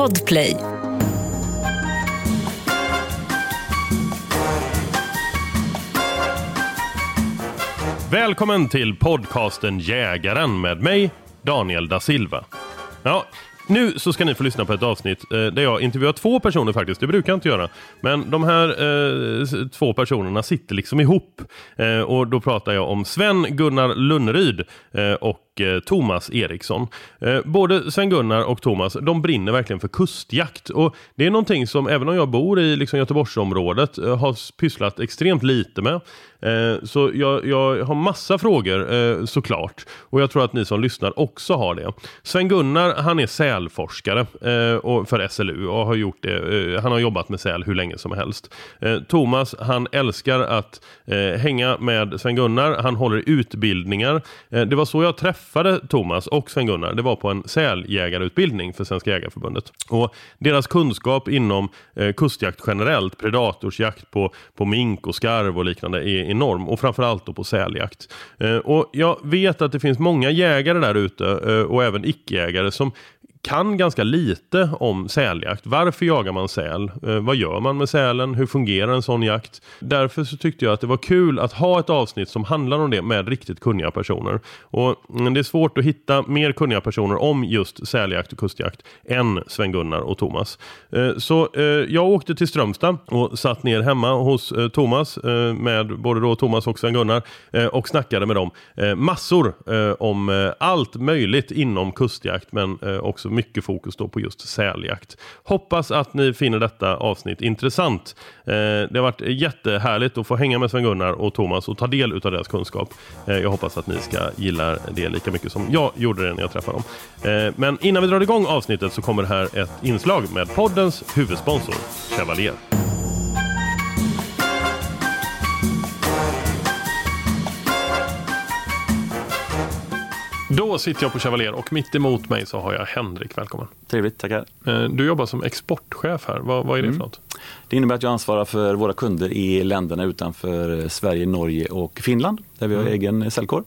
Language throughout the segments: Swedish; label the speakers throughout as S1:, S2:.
S1: Podplay.
S2: Välkommen till podcasten Jägaren med mig, Daniel da Silva. Ja, nu så ska ni få lyssna på ett avsnitt eh, där jag intervjuar två personer faktiskt. Det brukar jag inte göra. Men de här eh, två personerna sitter liksom ihop. Eh, och då pratar jag om Sven-Gunnar Lunneryd eh, och och eh, Thomas Eriksson. Eh, både Sven-Gunnar och Thomas, de brinner verkligen för kustjakt. Och det är någonting som, även om jag bor i liksom, Göteborgsområdet, eh, har pysslat extremt lite med. Så jag, jag har massa frågor såklart. Och jag tror att ni som lyssnar också har det. Sven-Gunnar, han är sälforskare för SLU och har gjort det. Han har jobbat med säl hur länge som helst. Thomas, han älskar att hänga med Sven-Gunnar. Han håller utbildningar. Det var så jag träffade träffade Thomas och Sven-Gunnar. Det var på en säljägarutbildning för Svenska Jägareförbundet. Och deras kunskap inom eh, kustjakt generellt, predatorsjakt på, på mink och skarv och liknande är enorm. Och framförallt då på säljakt. Eh, och jag vet att det finns många jägare där ute eh, och även icke-jägare som kan ganska lite om säljakt. Varför jagar man säl? Eh, vad gör man med sälen? Hur fungerar en sån jakt? Därför så tyckte jag att det var kul att ha ett avsnitt som handlar om det med riktigt kunniga personer. Och mm, det är svårt att hitta mer kunniga personer om just säljakt och kustjakt än Sven-Gunnar och Thomas. Eh, så eh, jag åkte till Strömstad och satt ner hemma hos eh, Thomas eh, med både då Thomas och Sven-Gunnar eh, och snackade med dem eh, massor eh, om eh, allt möjligt inom kustjakt men eh, mycket fokus då på just säljakt. Hoppas att ni finner detta avsnitt intressant. Eh, det har varit jättehärligt att få hänga med Sven-Gunnar och Thomas och ta del av deras kunskap. Eh, jag hoppas att ni ska gilla det lika mycket som jag gjorde det när jag träffade dem. Eh, men innan vi drar igång avsnittet så kommer här ett inslag med poddens huvudsponsor Chevalier. Då sitter jag på Chevalier och mitt emot mig så har jag Henrik. Välkommen.
S3: Trevligt, tackar.
S2: Eh, Du jobbar som exportchef här. Vad, vad är det för något?
S3: Det innebär att jag ansvarar för våra kunder i länderna utanför Sverige, Norge och Finland, där vi har egen säljkår.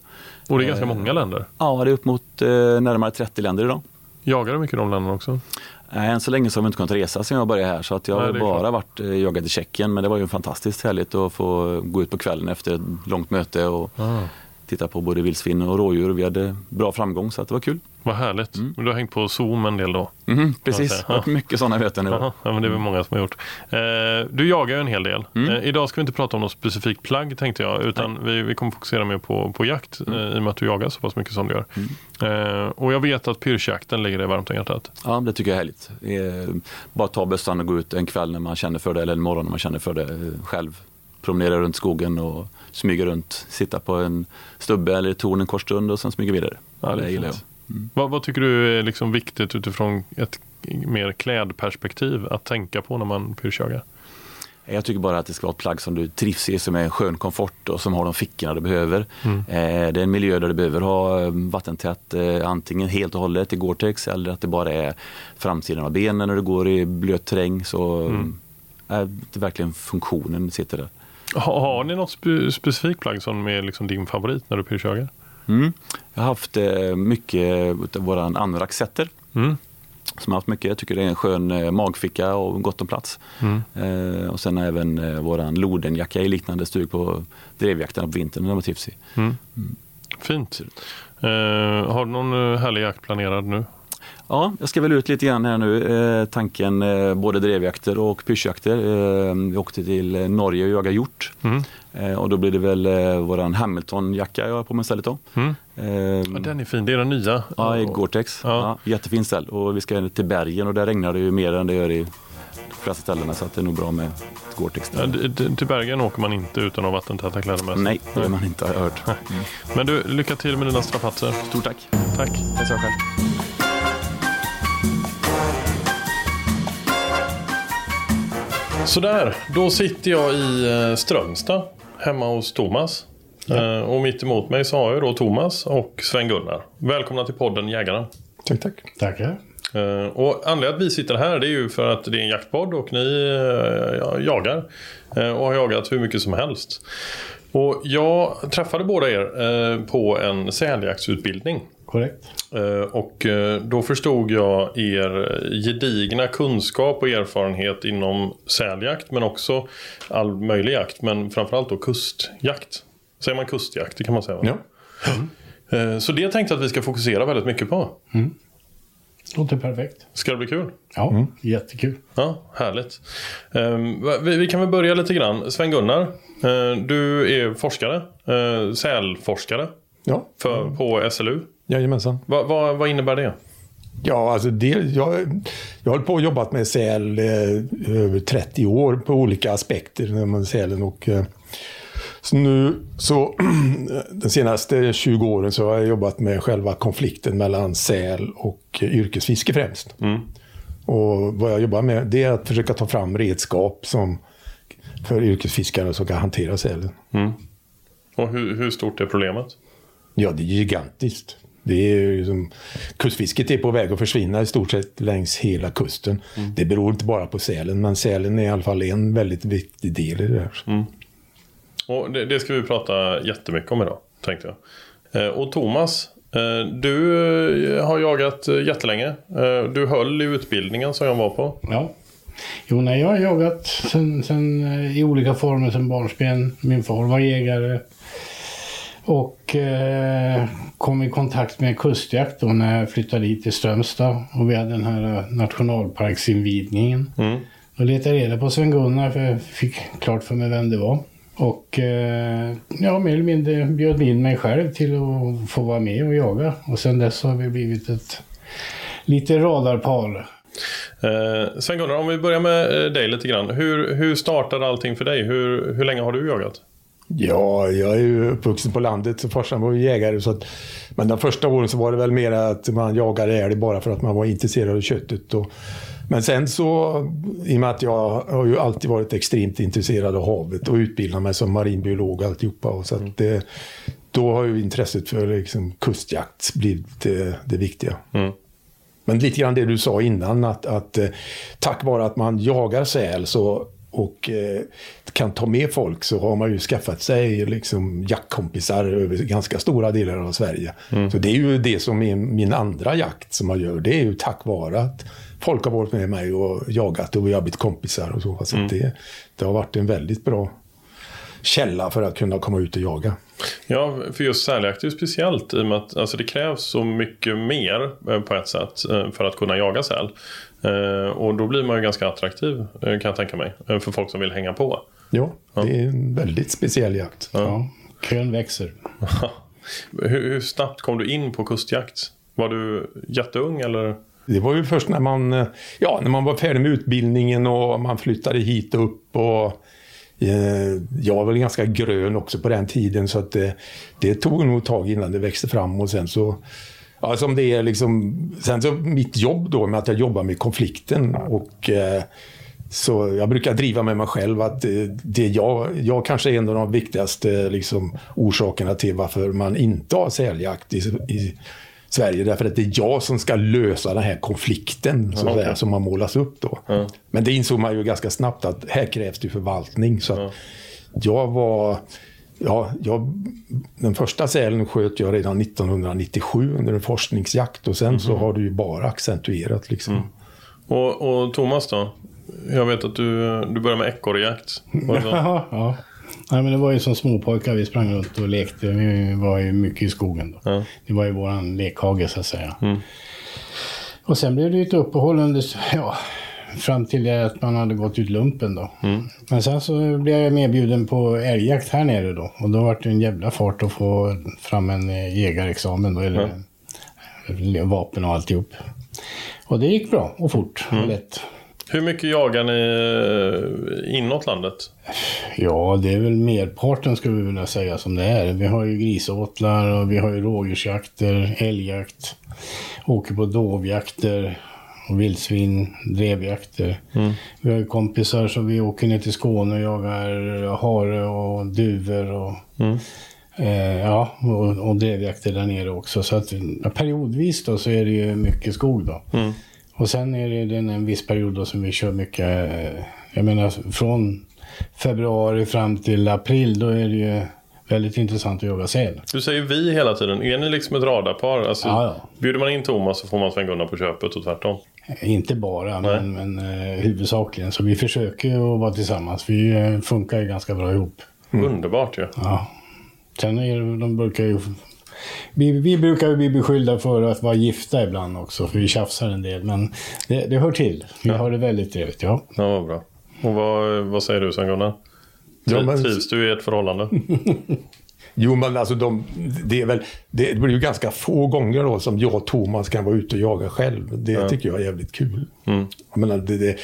S2: Och det är ganska många länder.
S3: Ja, det är upp mot eh, närmare 30 länder idag.
S2: Jagar du mycket i de länderna också?
S3: Eh, Än så länge så har vi inte kunnat resa sedan jag började här så att jag har bara
S2: klart.
S3: varit eh, jagat i Tjeckien men det var ju fantastiskt härligt att få gå ut på kvällen efter ett långt möte och
S2: Ah.
S3: Titta på både vildsvin och rådjur. Vi hade bra framgång så det var kul.
S2: Vad härligt. Men Du har hängt på Zoom en del då?
S3: Mhm, precis, och mycket sådana möten.
S2: ja, men det är väl många som har gjort. Eh, du jagar ju en hel del.
S3: Mm.
S2: Eh, idag ska vi inte prata om något specifikt plagg tänkte jag. Utan vi, vi kommer fokusera mer på, på jakt
S3: Mm.
S2: eh, i och med att du jagar så pass mycket som du gör. Eh, och jag vet att pyrschjakten ligger dig varmt om hjärtat.
S3: Ja, det tycker jag är härligt. Eh, Bara ta bössan och gå ut en kväll när man känner för det eller en morgon när man känner för det eh, själv. Promenera runt skogen och smyga runt, sitta på en stubbe eller ett torn en kort stund och sen smyga vidare.
S2: Ja, det
S3: gillar jag.
S2: fint. Vad, vad tycker du är liksom viktigt utifrån ett mer klädperspektiv att tänka på när man pyrschjagar?
S3: Jag tycker bara att det ska vara ett plagg som du trivs i, som är skön komfort och som har de fickorna du behöver. Eh, Det är en miljö där du behöver ha eh, vattentätt, eh, antingen helt och hållet i Gore-Tex eller att det bara är framsidan av benen när du går i blöt terräng. Så eh, det är verkligen funktionen sitter där.
S2: Har, har ni något spe, specifikt plagg som är liksom din favorit när du pyrschjagar?
S3: Mm. Jag har haft eh, mycket av våran anoraksetter
S2: Mm.
S3: som har haft mycket. Jag tycker det är en skön eh, magficka och gott om plats.
S2: Mm.
S3: Eh, och sen även eh, våran lodenjacka i liknande stug på drevjakterna på vintern när man trivs i.
S2: Fint. Eh, har du någon eh, härlig jakt planerad nu?
S3: Ja, jag ska väl ut lite grann här nu. Eh, tanken eh, både drevjakter och pyrschjakter. Eh, vi åkte till eh, Norge och jagade hjort.
S2: Mm.
S3: Eh, och då blir det väl eh, våran Hamilton-jacka jag har på mig istället då.
S2: Mm. Ja, den är fin, det är den nya.
S3: Ja, i Gore-Tex.
S2: Ja.
S3: Ja. jättefin ställ. Och vi ska till bergen och där regnar det ju mer än det gör i de flesta ställena så att det är nog bra med Gore-Tex.
S2: Ja, till bergen åker man inte utan att ha vattentäta kläder med sig.
S3: Nej, det har man inte har hört.
S2: Men du, lycka till med dina strapatser.
S3: Stort tack.
S2: Tack.
S3: Tack så själv.
S2: Sådär, då sitter jag i eh, Strömstad hemma hos Thomas. Eh, Och mitt emot mig så har jag då Thomas och Sven-Gunnar. Välkomna till podden Jägarna.
S4: Tack, tack. Tackar.
S2: Eh, Och anledningen att vi sitter här det är ju för att det är en jaktpodd och ni ja, jagar. Och har jagat hur mycket som helst. Och jag träffade båda er på en säljaktsutbildning.
S1: Korrekt.
S2: Eh, Och eh, då förstod jag er gedigna kunskap och erfarenhet inom säljakt men också all möjlig jakt. Men framförallt då kustjakt. Säger man kustjakt? Det kan man säga va?
S4: Ja.
S2: Eh, Så det tänkte jag att vi ska fokusera väldigt mycket på.
S1: Låter perfekt.
S2: Ska det bli kul?
S1: Ja, jättekul.
S2: Ja, härligt. Ehm, Vi kan väl börja lite grann. Sven-Gunnar, du är forskare, sälforskare
S4: Ja,
S2: för, på SLU.
S4: Jajamensan.
S2: Va, va, vad innebär det?
S4: Ja, alltså det, jag, jag har på och jobbat med säl eh, över 30 år på olika aspekter när man sälen och eh, så nu så de senaste 20 åren så har jag jobbat med själva konflikten mellan säl och eh, yrkesfiske främst. Och vad jag jobbar med det är att försöka ta fram redskap som för yrkesfiskare som kan hantera sälen.
S2: Och hur, hur stort är problemet?
S4: Ja, det är gigantiskt. Det är ju som, kustfisket är på väg att försvinna i stort sett längs hela kusten. Det beror inte bara på sälen, men sälen är i alla fall en väldigt viktig del i det här.
S2: Och det, det ska vi prata jättemycket om idag, tänkte jag. Eh, Och Thomas, eh, du eh, har jagat jättelänge. Du höll i utbildningen som jag var på.
S1: Ja. Jo, nej, jag har jagat sen, sen, i olika former sen barnsben. Min far var jägare. Och eh, kom i kontakt med kustjakt då när jag flyttade hit till Strömstad. Och vi hade den här eh, nationalparksinvigningen.
S2: Mm.
S1: Då letade jag reda på Sven-Gunnar för jag fick klart för mig vem det var. Och eh, ja, mer eller mindre bjöd in mig själv till att få vara med och jaga. Och sen dess har vi blivit ett lite radarpar.
S2: Eh, Sven-Gunnar, om vi börjar med eh, dig lite grann. Hur, hur startade allting för dig? Hur, hur länge har du jagat?
S4: Ja, jag är ju uppvuxen på landet, så farsan var ju jägare. Så att, men de första åren så var det väl mer att man jagade älg bara för att man var intresserad av köttet. Och, men sen så, i och med att jag har ju alltid varit extremt intresserad av havet och utbildat mig som marinbiolog och alltihopa. Och så att det, då har ju intresset för liksom kustjakt blivit det, det viktiga.
S2: Mm.
S4: Men lite grann det du sa innan, att, att eh, tack vare att man jagar säl så, och eh, kan ta med folk så har man ju skaffat sig liksom, jaktkompisar över ganska stora delar av Sverige. Så det är ju det som är min andra jakt som jag gör. Det är ju tack vare att folk har varit med mig och jagat och vi har blivit kompisar och så. så att det, det har varit en väldigt bra källa för att kunna komma ut och jaga.
S2: Ja, för just säljakt är ju speciellt i och med att alltså, det krävs så mycket mer eh, på ett sätt eh, för att kunna jaga säl. Eh, Och då blir man ju ganska attraktiv kan jag tänka mig. För folk som vill hänga på.
S4: Ja, det är en väldigt speciell jakt.
S1: Ja, kön växer.
S2: hur, hur snabbt kom du in på kustjakt? Var du jätteung eller?
S4: Det var ju först när man, ja, när man var färdig med utbildningen och man flyttade hit upp. Och, eh, jag var väl ganska grön också på den tiden så att det, det tog nog ett tag innan det växte fram och sen så Ja, som det är liksom, sen så mitt jobb då med att jag jobbar med konflikten och eh, så jag brukar driva med mig själv att eh, det jag, jag kanske är en av de viktigaste liksom, orsakerna till varför man inte har säljakt i, i Sverige. Därför att det är jag som ska lösa den här konflikten så att säga, som har målas upp då. Men det insåg man ju ganska snabbt att här krävs det förvaltning. Så att jag var... Ja, jag, den första sälen sköt jag redan 1997 under en forskningsjakt och sen så har det ju bara accentuerat liksom.
S2: Och, och Thomas då? Jag vet att du, du började med ekorrjakt.
S1: Ja, ja. Nej, men det var ju som småpojkar vi sprang runt och lekte. Vi var ju mycket i skogen då.
S2: Ja.
S1: Det var ju våran lekhage så att säga. Och sen blev det ju ett uppehåll under, ja, fram till det att man hade gått ut lumpen då. Men sen så blev jag medbjuden på älgjakt här nere då. Och då var det en jävla fart att få fram en eh, jägarexamen då, eller eller vapen och alltihop. Och det gick bra och fort och lätt.
S2: Hur mycket jagar ni eh, inåt landet?
S1: Ja, det är väl merparten skulle vi vilja säga som det är. Vi har ju grisåtlar och vi har ju rådjursjakter, älgjakt, åker på dovjakter och vildsvin, drevjakter. Vi har ju kompisar så vi åker ner till Skåne och jagar hare och duvor och, eh, ja, och, och drevjakter där nere också. Så att periodvis då så är det ju mycket skog då. Och sen är det en viss period då som vi kör mycket, eh, jag menar från februari fram till april, då är det ju väldigt intressant att jaga säl.
S2: Du säger vi hela tiden. Är ni liksom ett radarpar? Alltså,
S1: Ja, ja.
S2: Bjuder man in Thomas så får man Sven-Gunnar på köpet och tvärtom.
S1: Inte bara, men, men eh, huvudsakligen. Så vi försöker att vara tillsammans. Vi eh, funkar ju ganska bra ihop.
S2: Underbart ju.
S1: Ja. Sen är det, de brukar ju... Vi, vi brukar ju bli beskyllda för att vara gifta ibland också, för vi tjafsar en del. Men det, det hör till. Vi har det väldigt trevligt, ja.
S2: Ja, vad bra. Och vad, vad säger du Sven-Gunnar?
S4: Ja, men-
S2: Trivs du i ert förhållande?
S4: Jo, men alltså de, det, är väl, det blir ju ganska få gånger då som jag och Thomas kan vara ute och jaga själv. Det tycker jag är jävligt kul.
S2: Mm.
S4: Jag menar, det, det,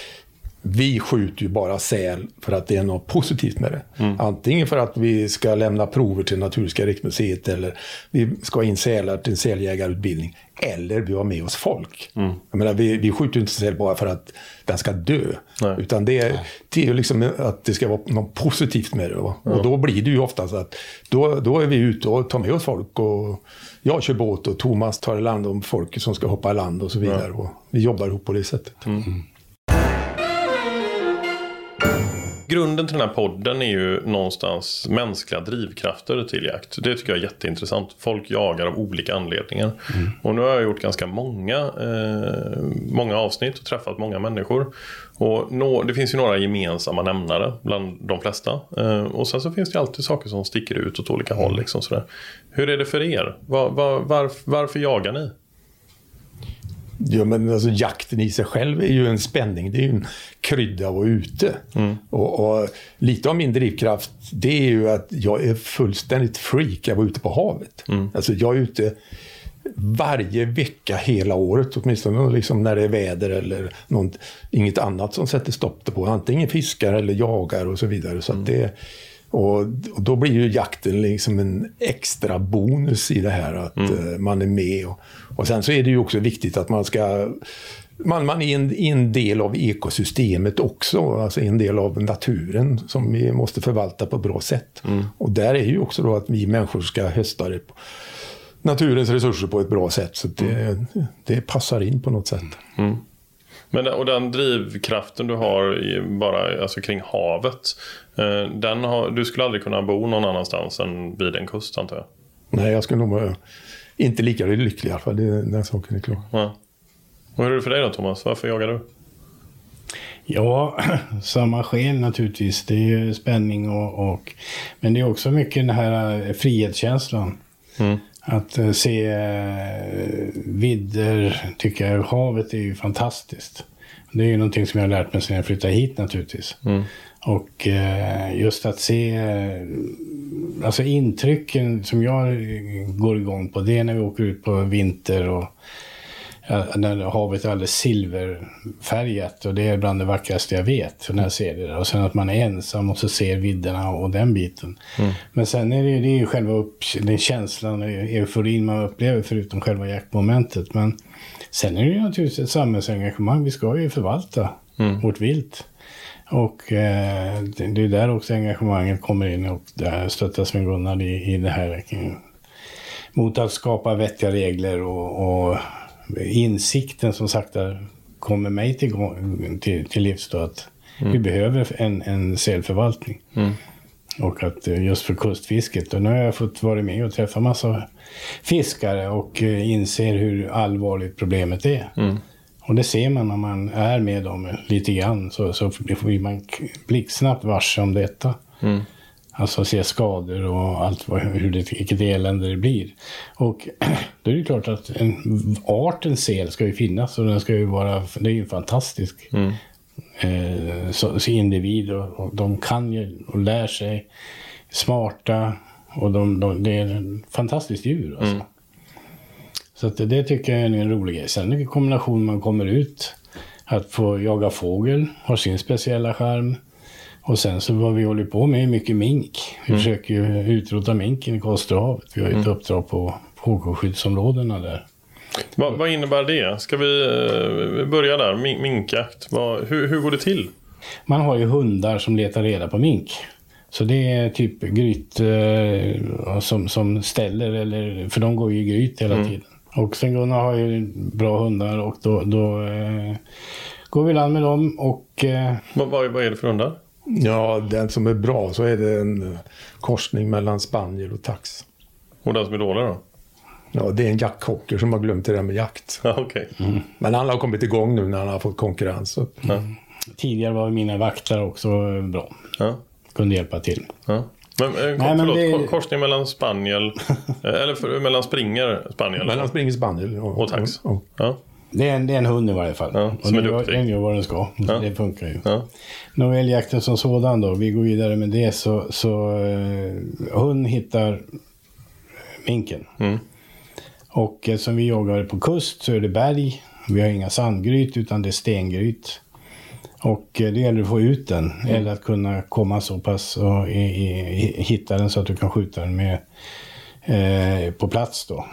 S4: vi skjuter ju bara säl för att det är något positivt med det.
S2: Mm.
S4: Antingen för att vi ska lämna prover till Naturhistoriska riksmuseet eller vi ska in sälar till en säljägarutbildning. Eller vi har med oss folk.
S2: Mm.
S4: Jag menar, vi, vi skjuter ju inte säl bara för att den ska dö.
S2: Nej.
S4: Utan det är, det är liksom att det ska vara något positivt med det. Va? Och då blir det ju ofta så att då, då är vi ute och tar med oss folk. Och jag kör båt och Thomas tar i land om folk som ska hoppa i land och så vidare. Och vi jobbar ihop på det sättet.
S2: Grunden till den här podden är ju någonstans mänskliga drivkrafter till jakt. Det tycker jag är jätteintressant. Folk jagar av olika anledningar. Och nu har jag gjort ganska många, eh, många avsnitt och träffat många människor. Och nå, det finns ju några gemensamma nämnare bland de flesta. Eh, och sen så finns det alltid saker som sticker ut åt olika håll. Liksom sådär. Hur är det för er? Var, var, varf, varför jagar ni?
S4: Ja, men alltså, jakten i sig själv är ju en spänning. Det är ju en krydda att vara ute. Och, och lite av min drivkraft det är ju att jag är fullständigt freak att vara ute på havet. Alltså, jag är ute varje vecka hela året, åtminstone liksom när det är väder eller något, inget annat som sätter stopp på. Antingen fiskar eller jagar och så vidare. Så att det, och, och då blir ju jakten liksom en extra bonus i det här att eh, man är med. Och, och sen så är det ju också viktigt att man ska man, man är en, en del av ekosystemet också, alltså en del av naturen som vi måste förvalta på ett bra sätt. Och där är ju också då att vi människor ska hösta det på naturens resurser på ett bra sätt. Så det, det passar in på något sätt.
S2: Men, och den drivkraften du har i, bara alltså kring havet. Eh, den har, du skulle aldrig kunna bo någon annanstans än vid en kust antar jag?
S4: Nej, jag skulle nog vara inte lika lycklig i alla fall. Det, den saken är klar.
S2: Ja. Och hur är det för dig då Thomas? Varför jagar du?
S1: Ja, samma skäl naturligtvis. Det är ju spänning och, och... Men det är också mycket den här eh, frihetskänslan.
S2: Mm.
S1: Att eh, se eh, vidder, tycker jag. Havet är ju fantastiskt. Det är ju någonting som jag har lärt mig sedan jag flyttade hit naturligtvis. Och eh, just att se, alltså intrycken som jag går igång på, det är när vi åker ut på vinter och när havet är alldeles silverfärgat och det är bland det vackraste jag vet när jag ser det. där. Och sen att man är ensam och så ser vidderna och den biten. Men sen är det, ju- det är ju själva upp, den känslan och euforin man upplever förutom själva jaktmomentet. Men sen är det ju naturligtvis ett samhällsengagemang. Vi ska ju förvalta vårt vilt. Och eh, det, är där också engagemanget kommer in och där stöttar Sven-Gunnar i, i det här eh, mot att skapa vettiga regler och, och insikten som sakta kommer mig till, till, till livs då att vi behöver en, en sälförvaltning. Och att eh, just för kustfisket. Och nu har jag fått vara med och träffa massa fiskare och eh, inser hur allvarligt problemet är. Och det ser man när man är med dem lite grann. Så, så blir man blixtsnabbt varse om detta. Alltså se skador och allt vad, hur det, vilket elände det blir. Och då är det klart att en, arten sel ska ju finnas och den ska ju vara, det är ju fantastisk eh, så, så individ och, och de kan ju och lär sig smarta och de, de, det är en fantastiskt djur alltså. Så att det, det tycker jag är en rolig grej. Sen är det kombination man kommer ut. Att få jaga fågel har sin speciella charm. Och sen så vad vi håller på med är mycket mink. Vi försöker ju utrota minken i Kosterhavet. Vi har ju ett uppdrag på fågelskyddsområdena där.
S2: Vad, vad innebär det? Ska vi eh, börja där? Min, minkjakt. Vad, hur, hur går det till?
S1: Man har ju hundar som letar reda på mink. Så det är typ gryt eh, som, som ställer, eller, för de går ju i gryt hela tiden. Och sen Gunnar har ju bra hundar och då, då eh, går vi land med dem och eh,
S2: Vad, vad, vad är det för hundar?
S4: Ja, den som är bra så är det en korsning mellan spaniel och tax.
S2: Och den som är dålig då?
S4: Ja, det är en jaktkocker som har glömt det där med jakt.
S2: Ja, okej.
S4: Men han har kommit igång nu när han har fått konkurrens. Så.
S1: Tidigare var mina vakter också bra.
S2: Ja.
S1: Kunde hjälpa till.
S2: Ja. Men, eh,
S1: men
S2: förlåt,
S1: det-
S2: ko- korsning mellan spaniel, eh, eller för, mellan springer spaniel
S4: Men han springer spaniel. Och,
S2: och tax.
S4: och-
S2: Ja.
S1: Det är, en, det är en hund i varje fall.
S2: Ja,
S1: och
S2: som är duktig.
S1: den gör vad den ska.
S2: Ja.
S1: Det funkar ju.
S2: Ja.
S1: Nå, älgjakten som sådan då, vi går vidare med det så, så eh, hund hittar minken.
S2: Mm.
S1: Och eh, som vi jagar på kust så är det berg. Vi har inga sandgryt utan det är stengryt. Och eh, det gäller att få ut den. Eller att kunna komma så pass och i, i, hitta den så att du kan skjuta den med eh, på plats då.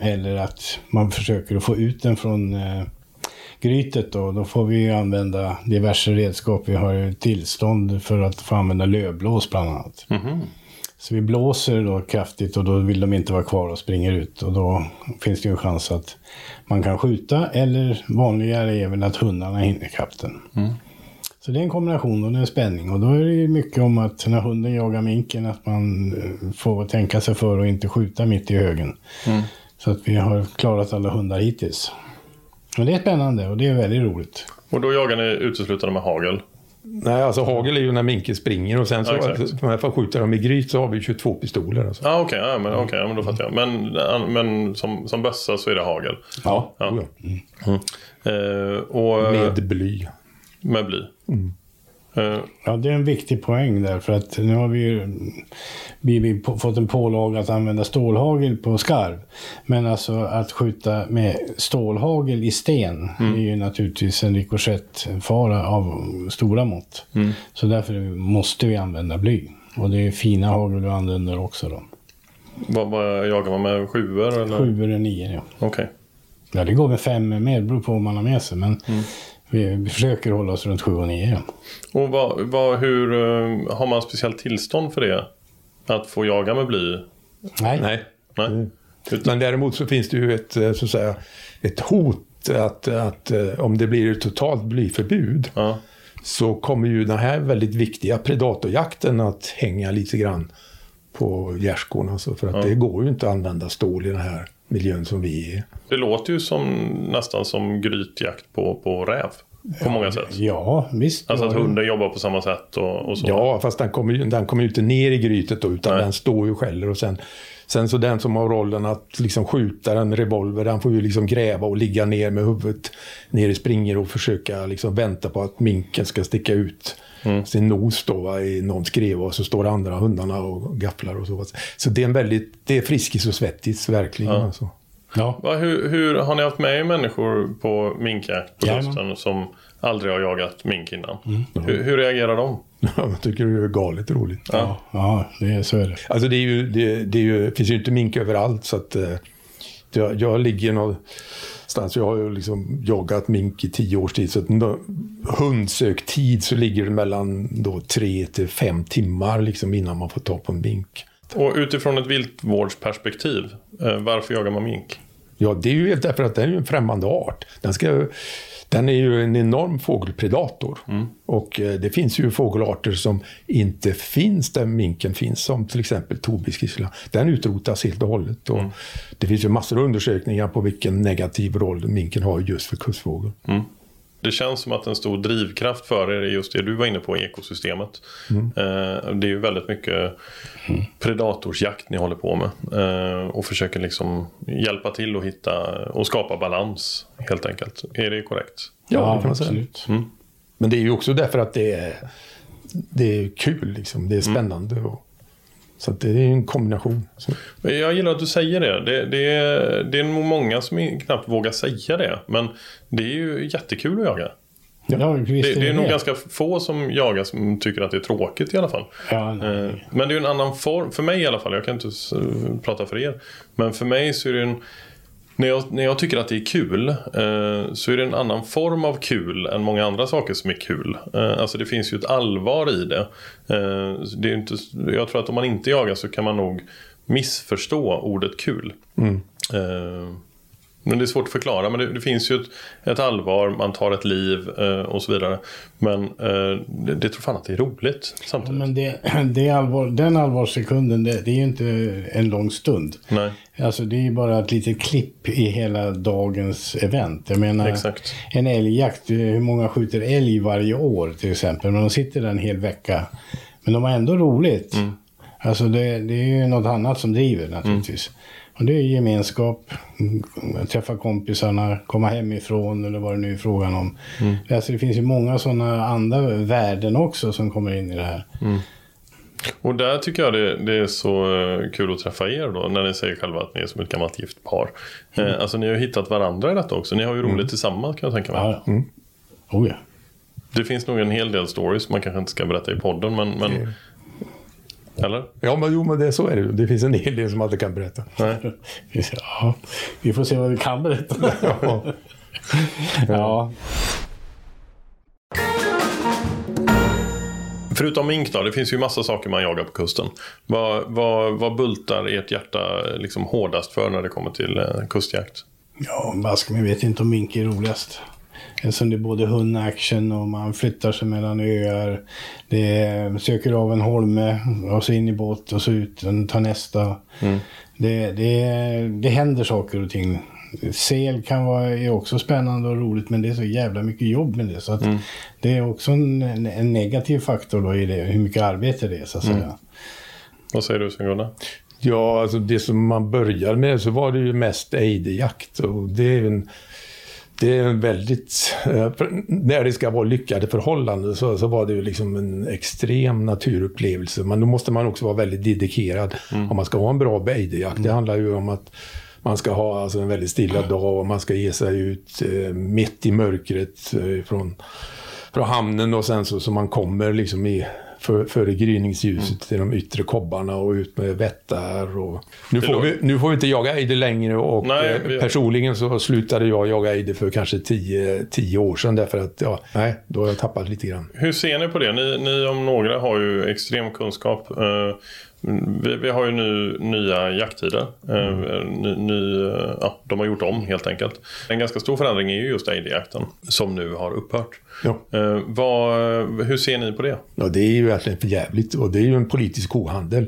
S1: Eller att man försöker att få ut den från eh, grytet då. Då får vi använda diverse redskap. Vi har tillstånd för att få använda lövblås bland annat.
S2: Mhm.
S1: Så vi blåser då kraftigt och då vill de inte vara kvar och springer ut. Och då finns det ju en chans att man kan skjuta. Eller vanligare är väl att hundarna hinner ikapp den. Så det är en kombination och det är en spänning. Och då är det ju mycket om att när hunden jagar minken att man eh, får tänka sig för och inte skjuta mitt i högen. Så att vi har klarat alla hundar hittills. Men det är spännande och det är väldigt roligt.
S2: Och då jagar ni uteslutande med hagel?
S4: Nej, alltså hagel är ju när minken springer och sen så,
S2: Ja,
S4: för att skjuta dem i gryt så har vi 22 pistoler. Alltså.
S2: Ah, okej, ja, men, okej, ja, men då fattar jag. Men, men som, som bössa så är det hagel?
S4: Ja,
S2: Ja.
S4: oh ja.
S2: Eh, och,
S4: Med bly.
S2: Med bly? Eh,
S1: Ja, det är en viktig poäng där för att nu har vi ju vi, fått en pålaga att använda stålhagel på skarv. Men alltså att skjuta med stålhagel i sten är ju naturligtvis en rikoschettfara av stora mått. Så därför måste vi använda bly. Och det är fina hagel vi använder också då.
S2: vad, vad jagar man med? Sjuor eller?
S1: Sju eller nio, ja.
S2: Okej.
S1: Ja, det går med fem med, beror på vad man har med sig. Men vi, vi försöker hålla oss runt sju och nio. Ja.
S2: Och vad, vad, hur, eh, har man speciellt tillstånd för det? Att få jaga med bly?
S1: Nej.
S4: Nej.
S2: Nej? Utan,
S4: Men däremot så finns det ju ett, eh, så att säga, ett hot att, att eh, om det blir ett totalt blyförbud
S2: ja.
S4: så kommer ju den här väldigt viktiga predatorjakten att hänga lite grann på gärdsgården. Alltså för att det går ju inte att använda stål i den här miljön som vi är.
S2: Det låter ju som, nästan som grytjakt på, på räv. På många sätt.
S1: Ja, visst.
S2: Alltså att hunden jobbar på samma sätt och, och så.
S4: Ja, fast den kommer ju, den kommer inte ner i grytet då, utan
S2: Nej.
S4: den står ju skäller. Och sen, sen så den som har rollen att liksom skjuta en revolver, den får ju liksom gräva och ligga ner med huvudet ner i springer och försöka liksom vänta på att minken ska sticka ut sin nos då, va, i någon skreva och så står andra hundarna och gafflar och så. Så det är en väldigt, det är friskis och svettis verkligen. Alltså.
S1: Ja.
S2: Va, hur, hur, har ni haft med er människor på minkjakt på hösten som aldrig har jagat mink innan? Hur, hur reagerar de?
S4: Jag tycker det är galet roligt.
S1: Ja, ja det, så är det.
S4: Alltså det, är ju, det, det är ju, finns ju inte mink överallt så att eh, jag, jag ligger någonstans, jag har ju liksom jagat mink i tio års tid så att hundsöktid så ligger det mellan då tre till fem timmar liksom innan man får ta på en mink.
S2: Och utifrån ett viltvårdsperspektiv, eh, varför jagar man mink?
S4: Ja, det är ju helt därför att den är en främmande art. Den, ska, den är ju en enorm fågelpredator. Och eh, det finns ju fågelarter som inte finns där minken finns, som till exempel tobiskissla. Den utrotas helt och hållet. Och Det finns ju massor av undersökningar på vilken negativ roll minken har just för kustfågel.
S2: Det känns som att en stor drivkraft för er är just det du var inne på, ekosystemet. Eh, det är ju väldigt mycket predatorsjakt ni håller på med. Eh, och försöker liksom hjälpa till att hitta och skapa balans helt enkelt. Är det korrekt?
S4: Ja, det kan man säga.
S1: absolut.
S4: Men det är ju också därför att det är, det är kul, liksom. det är spännande. Och, så det är en kombination.
S2: Jag gillar att du säger det. Det, det, är, det är nog många som knappt vågar säga det. Men det är ju jättekul att jaga.
S1: Ja,
S2: Det, det är nog ganska få som jagar som tycker att det är tråkigt i alla fall.
S1: Ja.
S2: Eh, Men det är ju en annan form, för mig i alla fall, jag kan inte prata för er. Men för mig så är det en, när jag, när jag tycker att det är kul eh, så är det en annan form av kul än många andra saker som är kul. Eh, alltså det finns ju ett allvar i det. Eh, det är inte, jag tror att om man inte jagar så kan man nog missförstå ordet kul. Eh, Men det är svårt att förklara. Men det, det finns ju ett, ett, allvar, man tar ett liv eh, och så vidare. Men eh, det, det tror fan att det är roligt samtidigt.
S1: Ja, men det, det allvar, den allvarssekunden, det, det, är ju inte en lång stund.
S2: Nej.
S1: Alltså det är ju bara ett litet klipp i hela dagens event. Jag menar,
S2: Exakt.
S1: en älgjakt, hur många skjuter älg varje år till exempel? Men de sitter där en hel vecka. Men de har ändå roligt. Mm. Alltså det, det, är ju något annat som driver naturligtvis. Mm. Och det är gemenskap, träffa kompisarna, komma hemifrån eller vad det nu är frågan om. Mm. Alltså det finns ju många sådana andra värden också som kommer in i det här. Mm.
S2: Och där tycker jag det, det, är så eh, kul att träffa er då, när ni säger själva att ni är som ett gammalt gift par. Mm. Eh, alltså ni har ju hittat varandra i detta också. Ni har ju roligt mm. tillsammans kan jag tänka mig.
S1: Ja, mm. Oh, ja.
S2: Det finns nog en hel del stories man kanske inte ska berätta i podden, men, men eller?
S4: Ja, men, jo, men det, så är det Det finns en hel del som man inte kan berätta.
S2: Nej.
S1: Ja, vi får se vad vi kan berätta. ja. ja.
S2: Förutom mink då, det finns ju massa saker man jagar på kusten. Vad, vad, vad bultar ert hjärta liksom hårdast för när det kommer till eh, kustjakt?
S1: Ja, Bask, jag vet inte om mink är roligast. Eftersom det är både hundaction och man flyttar sig mellan öar. Det är, söker av en holme och så in i båt och så ut och tar nästa. Mm. Det, det, det händer saker och ting. Sel kan vara är också spännande och roligt men det är så jävla mycket jobb med det. Så att mm. Det är också en, en, negativ faktor då i det, hur mycket arbete det är så att mm. säga.
S2: Vad säger du Sven-Gunnar?
S4: Ja, alltså det som man börjar med så var det ju mest ejderjakt. Och det är en det är en väldigt... Eh, när det ska vara lyckade förhållanden så, så var det ju liksom en extrem naturupplevelse. Men då måste man också vara väldigt dedikerad mm. om man ska ha en bra bejderjakt. Mm. Det handlar ju om att man ska ha alltså en väldigt stilla dag och man ska ge sig ut eh, mitt i mörkret eh, från, från hamnen och sen så, så man kommer liksom i för, före gryningsljuset mm. till de yttre kobbarna och ut med vättar. Och... Nu, får vi, nu får vi inte jaga ejder längre och nej, eh, vi... personligen så slutade jag jaga ejder för kanske tio, tio år sedan därför att ja, nej, då har jag tappat lite grann.
S2: Hur ser ni på det? Ni, ni om några har ju extrem kunskap. Uh, vi, vi, har ju nu nya jakttider. Mm. Ny, ny, ja, de har gjort om helt enkelt. En ganska stor förändring är ju just ejderjakten som nu har upphört.
S4: Ja.
S2: Eh, vad, hur ser ni på det?
S4: Ja, det är ju verkligen för jävligt och det är ju en politisk kohandel.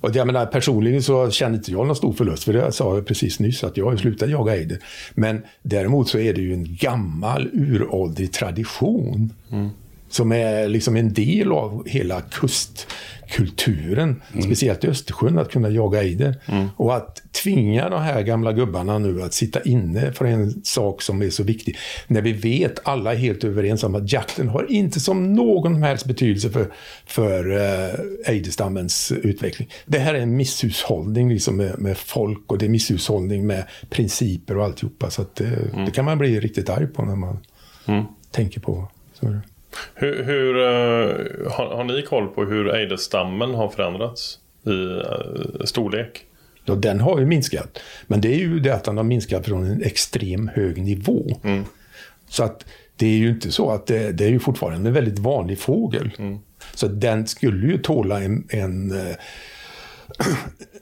S4: Och jag menar, personligen så känner inte jag någon stor förlust, för det sa jag precis nyss, att jag har slutat jaga ejder. Men däremot så är det ju en gammal uråldrig tradition. Mm. Som är liksom en del av hela kust kulturen, mm. speciellt i Östersjön, att kunna jaga ejder. Mm. Och att tvinga de här gamla gubbarna nu att sitta inne för en sak som är så viktig. När vi vet, alla är helt överens om att jakten har inte som någon helst betydelse för, för uh, ejderstammens utveckling. Det här är en misshushållning liksom med, med folk och det är misshushållning med principer och alltihopa. Så att det, mm. det kan man bli riktigt arg på när man mm. tänker på. Så.
S2: Hur, hur uh, har, har, ni koll på hur ejderstammen har förändrats i uh, storlek?
S4: Ja, den har ju minskat. Men det är ju det att den har minskat från en extrem hög nivå. Mm. Så att det är ju inte så att det, det är ju fortfarande en väldigt vanlig fågel. Mm. Så den skulle ju tåla en, en uh,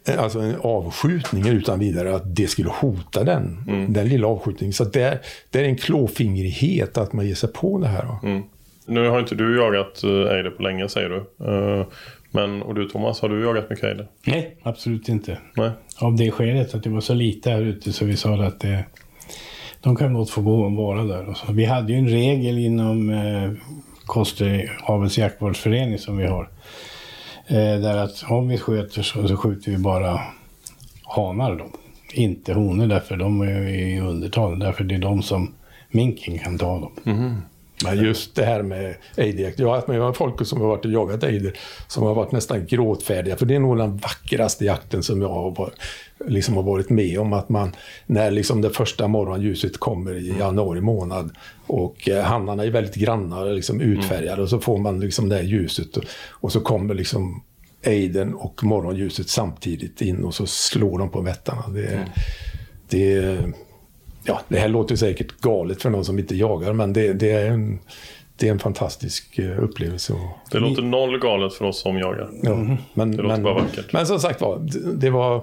S4: alltså en avskjutning utan vidare, att det skulle hota den. Mm. Den lilla avskjutningen. Så det är, det är en klåfingrighet att man ger sig på det här. Mm.
S2: Nu har inte du jagat eh, ejder på länge säger du. Eh, men, och du Thomas, har du jagat mycket ejder?
S1: Nej, absolut inte.
S2: Nej.
S1: Av det skälet att det var så lite här ute så vi sa att det, de kan gott få gå och vara där. Och. Vi hade ju en regel inom eh, Kosterhavens jaktvårdsförening som vi har. Eh, där att om vi sköter så, så skjuter vi bara hanar då. Inte honor därför de är i undertal. Därför det är de som minken kan ta dem.
S2: Mm.
S4: Men just det här med ejderjakt. Jag har haft med folk som har varit och jagat ejder som har varit nästan gråtfärdiga. För det är nog den vackraste jakten som jag har, liksom har varit med om. Att man, när liksom det första morgonljuset kommer i januari månad och eh, hannarna är väldigt granna, liksom utfärgade mm. och så får man liksom det här ljuset. Och, och så kommer liksom ejden och morgonljuset samtidigt in och så slår de på vättarna. Det, mm. det, ja, det här låter säkert galet för någon som inte jagar, men det, det är en, det är en fantastisk eh, upplevelse.
S2: Det låter noll galet för oss som jagar.
S4: ja, men,
S2: Det låter
S4: men,
S2: bara vackert.
S4: men som sagt var, det, var,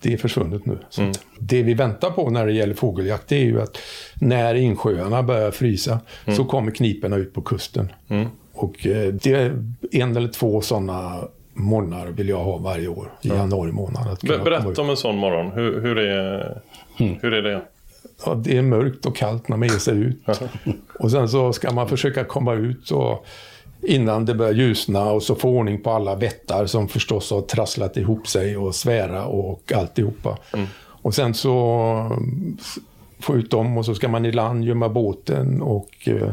S4: det är försvunnet nu. Så
S2: Mm.
S4: det vi väntar på när det gäller fågeljakt det är ju att när insjöarna börjar frysa
S2: Mm.
S4: så kommer kniporna ut på kusten. Och eh, det är en eller två sådana morgnar vill jag ha varje år i januari månad. Att kunna
S2: Be-
S4: komma ut.
S2: berätta om en sån morgon. Hur, hur, är, hur är det?
S4: Ja, det är mörkt och kallt när man ger sig ut. Och sen så ska man försöka komma ut och innan det börjar ljusna och så få ordning på alla vättar som förstås har trasslat ihop sig och svära och alltihopa. Och sen så mm, få ut dem och så ska man i land gömma båten och eh,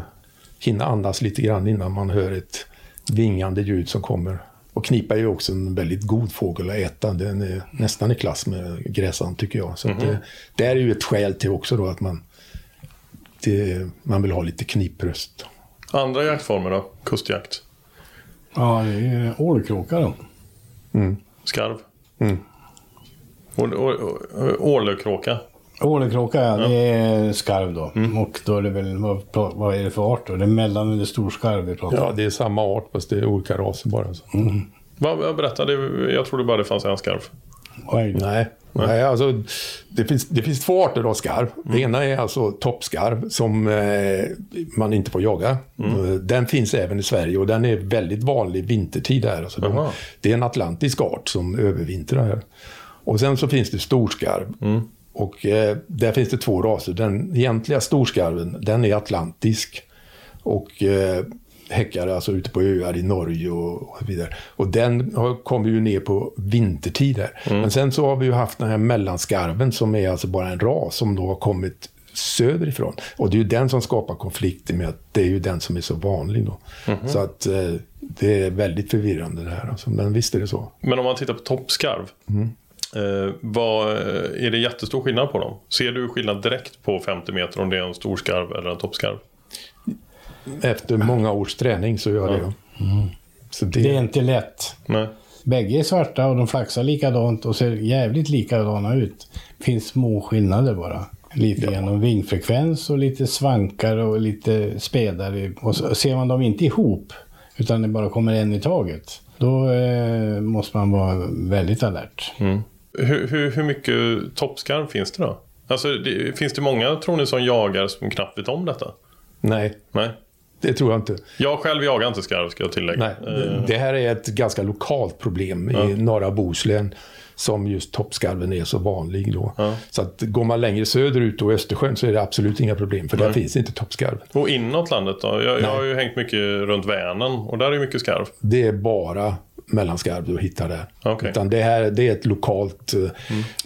S4: hinna andas lite grann innan man hör ett vingande ljud som kommer. Och knipa är ju också en väldigt god fågel att äta. Den är nästan i klass med gräsand tycker jag. Så att det, det är ju ett skäl till också då att man, det, man vill ha lite knipröst.
S2: Andra jaktformer då? Kustjakt?
S1: Ja, det är ålkråka då.
S2: Skarv?
S4: Mm.
S2: Och, och, och, ålekråka?
S1: Ja. det är skarv då. Och då är det väl, vad, vad är det för art då? Det är mellan eller stor skarv vi pratar om.
S4: Ja, det är samma art fast det är olika raser bara. Så.
S2: Vad, vad berätta, det, jag trodde bara det fanns en skarv.
S1: Oj.
S4: Nej, nej alltså, det, finns, det finns två arter av skarv. Det ena är alltså toppskarv som eh, man inte får jaga. Eh, Den finns även i Sverige och den är väldigt vanlig vintertid här. Alltså de, det är en atlantisk art som övervintrar här. Och sen så finns det storskarv. Och eh, där finns det två raser. Den egentliga storskarven, den är atlantisk. Och eh, häckar alltså ute på öar i Norge och, och så vidare. Och den har- kommer ju ner på vintertid här. Men sen så har vi ju haft den här mellanskarven som är alltså bara en ras som då har kommit söderifrån. Och det är ju den som skapar konflikter med att det är ju den som är så vanlig då. Så att eh, det är väldigt förvirrande det här. Alltså. Men visst är det så.
S2: Men om man tittar på toppskarv. Eh, vad, är det jättestor skillnad på dem? Ser du skillnad direkt på 50 meter om det är en stor skarv eller en toppskarv?
S4: Efter många års träning så gör det ja. Så det,
S1: Det är inte lätt.
S2: Nej.
S1: Bägge är svarta och de flaxar likadant och ser jävligt likadana ut. finns små skillnader bara. Lite genom vingfrekvens och lite svankar och lite spädare. Och så ser man dem inte ihop, utan det bara kommer en i taget. Då eh, måste man vara väldigt alert.
S2: Hur, hur, hur mycket toppskarv finns det då? Alltså, det, finns det många tror ni som jagar som knappt vet om detta?
S4: nej,
S2: Nej.
S4: det tror jag inte.
S2: Jag själv jagar inte skarv ska jag tillägga.
S4: Nej, det- det här är ett ganska lokalt problem i norra Bohuslän. Som just toppskarven är så vanlig då. Så att går man längre söderut och Östersjön så är det absolut inga problem. För där finns inte toppskarven.
S2: Och inåt landet då? Jag, jag har ju hängt mycket runt Vänern och där är ju mycket skarv.
S4: Det är bara mellanskarv du hittar där.
S2: Okej.
S4: Utan det, här, det är ett lokalt... eh,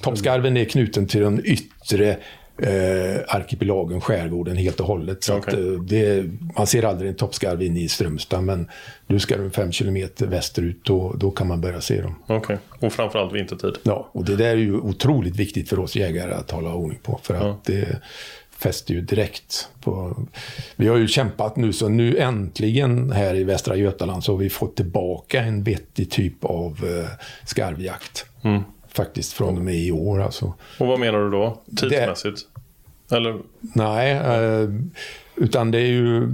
S4: Toppskarven är knuten till den yttre eh, arkipelagen, skärgården helt och hållet. Så
S2: Okej.
S4: att, eh, det, man ser aldrig en toppskarv inne i Strömstad. Men du ska du fem kilometer västerut, då, då kan man börja se dem.
S2: Okej. Och framförallt vintertid.
S4: Ja, och det där är ju otroligt viktigt för oss jägare att hålla ordning på. För att det fäster ju direkt på... Vi har ju kämpat nu, så nu äntligen här i Västra Götaland så har vi fått tillbaka en vettig typ av eh, skarvjakt. Faktiskt från och med i år alltså.
S2: Och vad menar du då? Tidsmässigt? Eller?
S4: Nej, eh, utan det är ju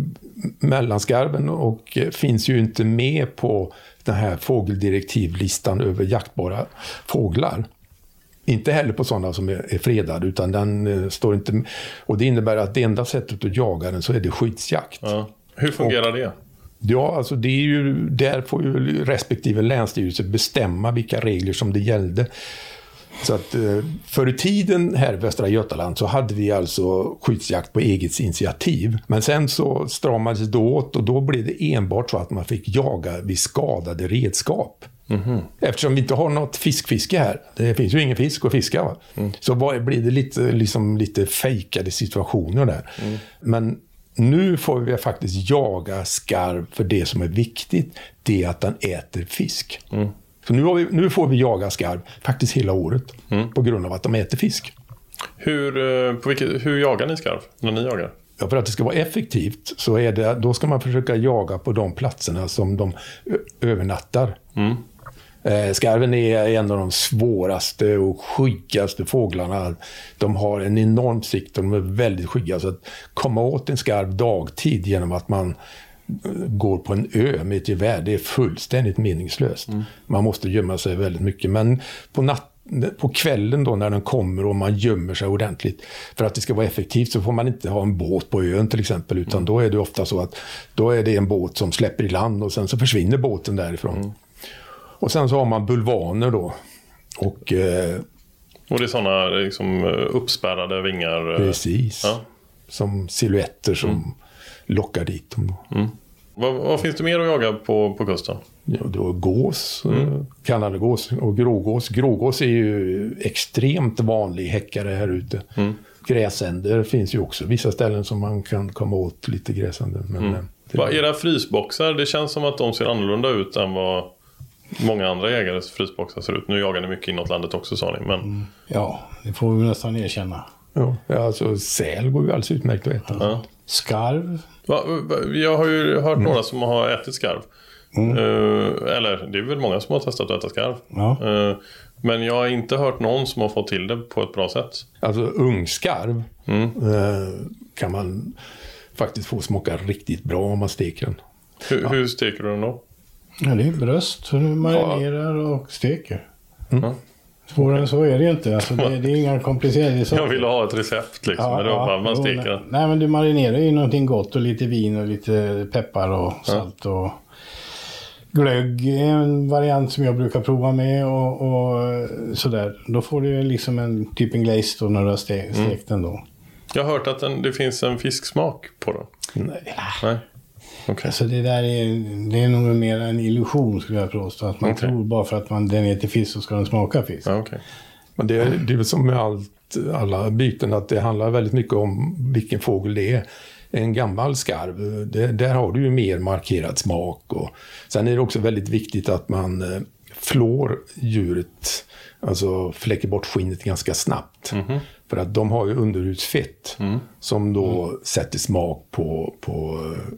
S4: mellanskarven och finns ju inte med på den här fågeldirektivlistan över jaktbara fåglar. Inte heller på sådana som är, fredade, utan den eh, står inte... Och det innebär att det enda sättet att jaga den så är det skyddsjakt.
S2: Ja. Hur fungerar det?
S4: Ja, alltså det är ju, där får ju respektive länsstyrelse bestämma vilka regler som det gällde. Så att eh, förr i tiden här i Västra Götaland så hade vi alltså skyddsjakt på eget initiativ. Men sen så stramades det åt och då blev det enbart så att man fick jaga vid skadade redskap. Eftersom vi inte har något fiskfiske här, det finns ju ingen fisk att fiska, va? så var- blir det lite, liksom, lite fejkade situationer där. Men nu får vi faktiskt jaga skarv för det som är viktigt, det är att den äter fisk. Så nu, vi, nu får vi jaga skarv faktiskt hela året på grund av att de äter fisk.
S2: Hur, eh, på vilket, hur jagar ni skarv när ni jagar?
S4: Ja, för att det ska vara effektivt så är det, då ska man försöka jaga på de platserna som de övernattar. Eh, Skarven är en av de svåraste och skyggaste fåglarna. De har en enorm sikt och de är väldigt skygga. Så att komma åt en skarv dagtid genom att man går på en ö med ett gevär, det är fullständigt meningslöst. Man måste gömma sig väldigt mycket. Men på, natt, på kvällen då när den kommer och man gömmer sig ordentligt, för att det ska vara effektivt så får man inte ha en båt på ön till exempel, utan då är det ofta så att då är det en båt som släpper i land och sen så försvinner båten därifrån. Och sen så har man bulvaner då. Och eh,
S2: Och det är sådana liksom, uppspärrade vingar. eh,
S4: precis.
S2: Ja.
S4: Som silhuetter som lockar dit dem. Då.
S2: Vad, vad finns det mer att jaga på, på kusten?
S4: Ja, det var gås, mm. kanadagås och grågås. Grågås är ju extremt vanlig häckare här ute. Gräsänder finns ju också vissa ställen som man kan komma åt lite gräsänder. Men, eh, det,
S2: era frysboxar, det känns som att de ser annorlunda ut än vad många andra jägares frysboxar ser ut. Nu jagar ni mycket inåt landet också sa ni, men
S1: Ja, det får vi nästan erkänna.
S4: ja, alltså, säl går ju alldeles utmärkt att äta.
S2: ja.
S1: Skarv.
S2: Va, va, jag har ju hört några som har ätit skarv. Eh, eller det är väl många som har testat att äta skarv.
S1: Ja.
S2: Eh, men jag har inte hört någon som har fått till det på ett bra sätt.
S4: Alltså ungskarv eh, kan man faktiskt få smaka riktigt bra om man steker den.
S2: Hur, hur steker du den då?
S1: Ja, det är bröst. Så du marinerar och steker.
S2: Mm.
S1: Svårare än så är det inte. Alltså, det, det är inga komplicerade saker.
S2: Jag ville ha ett recept liksom. men det var bara, man steker
S1: nej. Nej, men du marinerar ju någonting gott och lite vin och lite peppar och salt och glögg är en variant som jag brukar prova med och, och sådär. Då får du liksom en typ en glaze då när du har ste- stekt den då.
S2: Jag har hört att den, det finns en fisksmak på den.
S4: Nej.
S2: Nej? Okej.
S1: Alltså det där är, det är nog mer en illusion skulle jag påstå. Att man
S2: Okej.
S1: tror bara för att man, den heter fisk så ska den smaka fisk.
S2: Ja, okej.
S4: Men det, det är väl som med allt, alla byten att det handlar väldigt mycket om vilken fågel det är. En gammal skarv, det, där har du ju mer markerad smak. Och, sen är det också väldigt viktigt att man eh, flår djuret, alltså fläcker bort skinnet ganska snabbt. För att de har ju underhudsfett som då sätter smak på, på eh,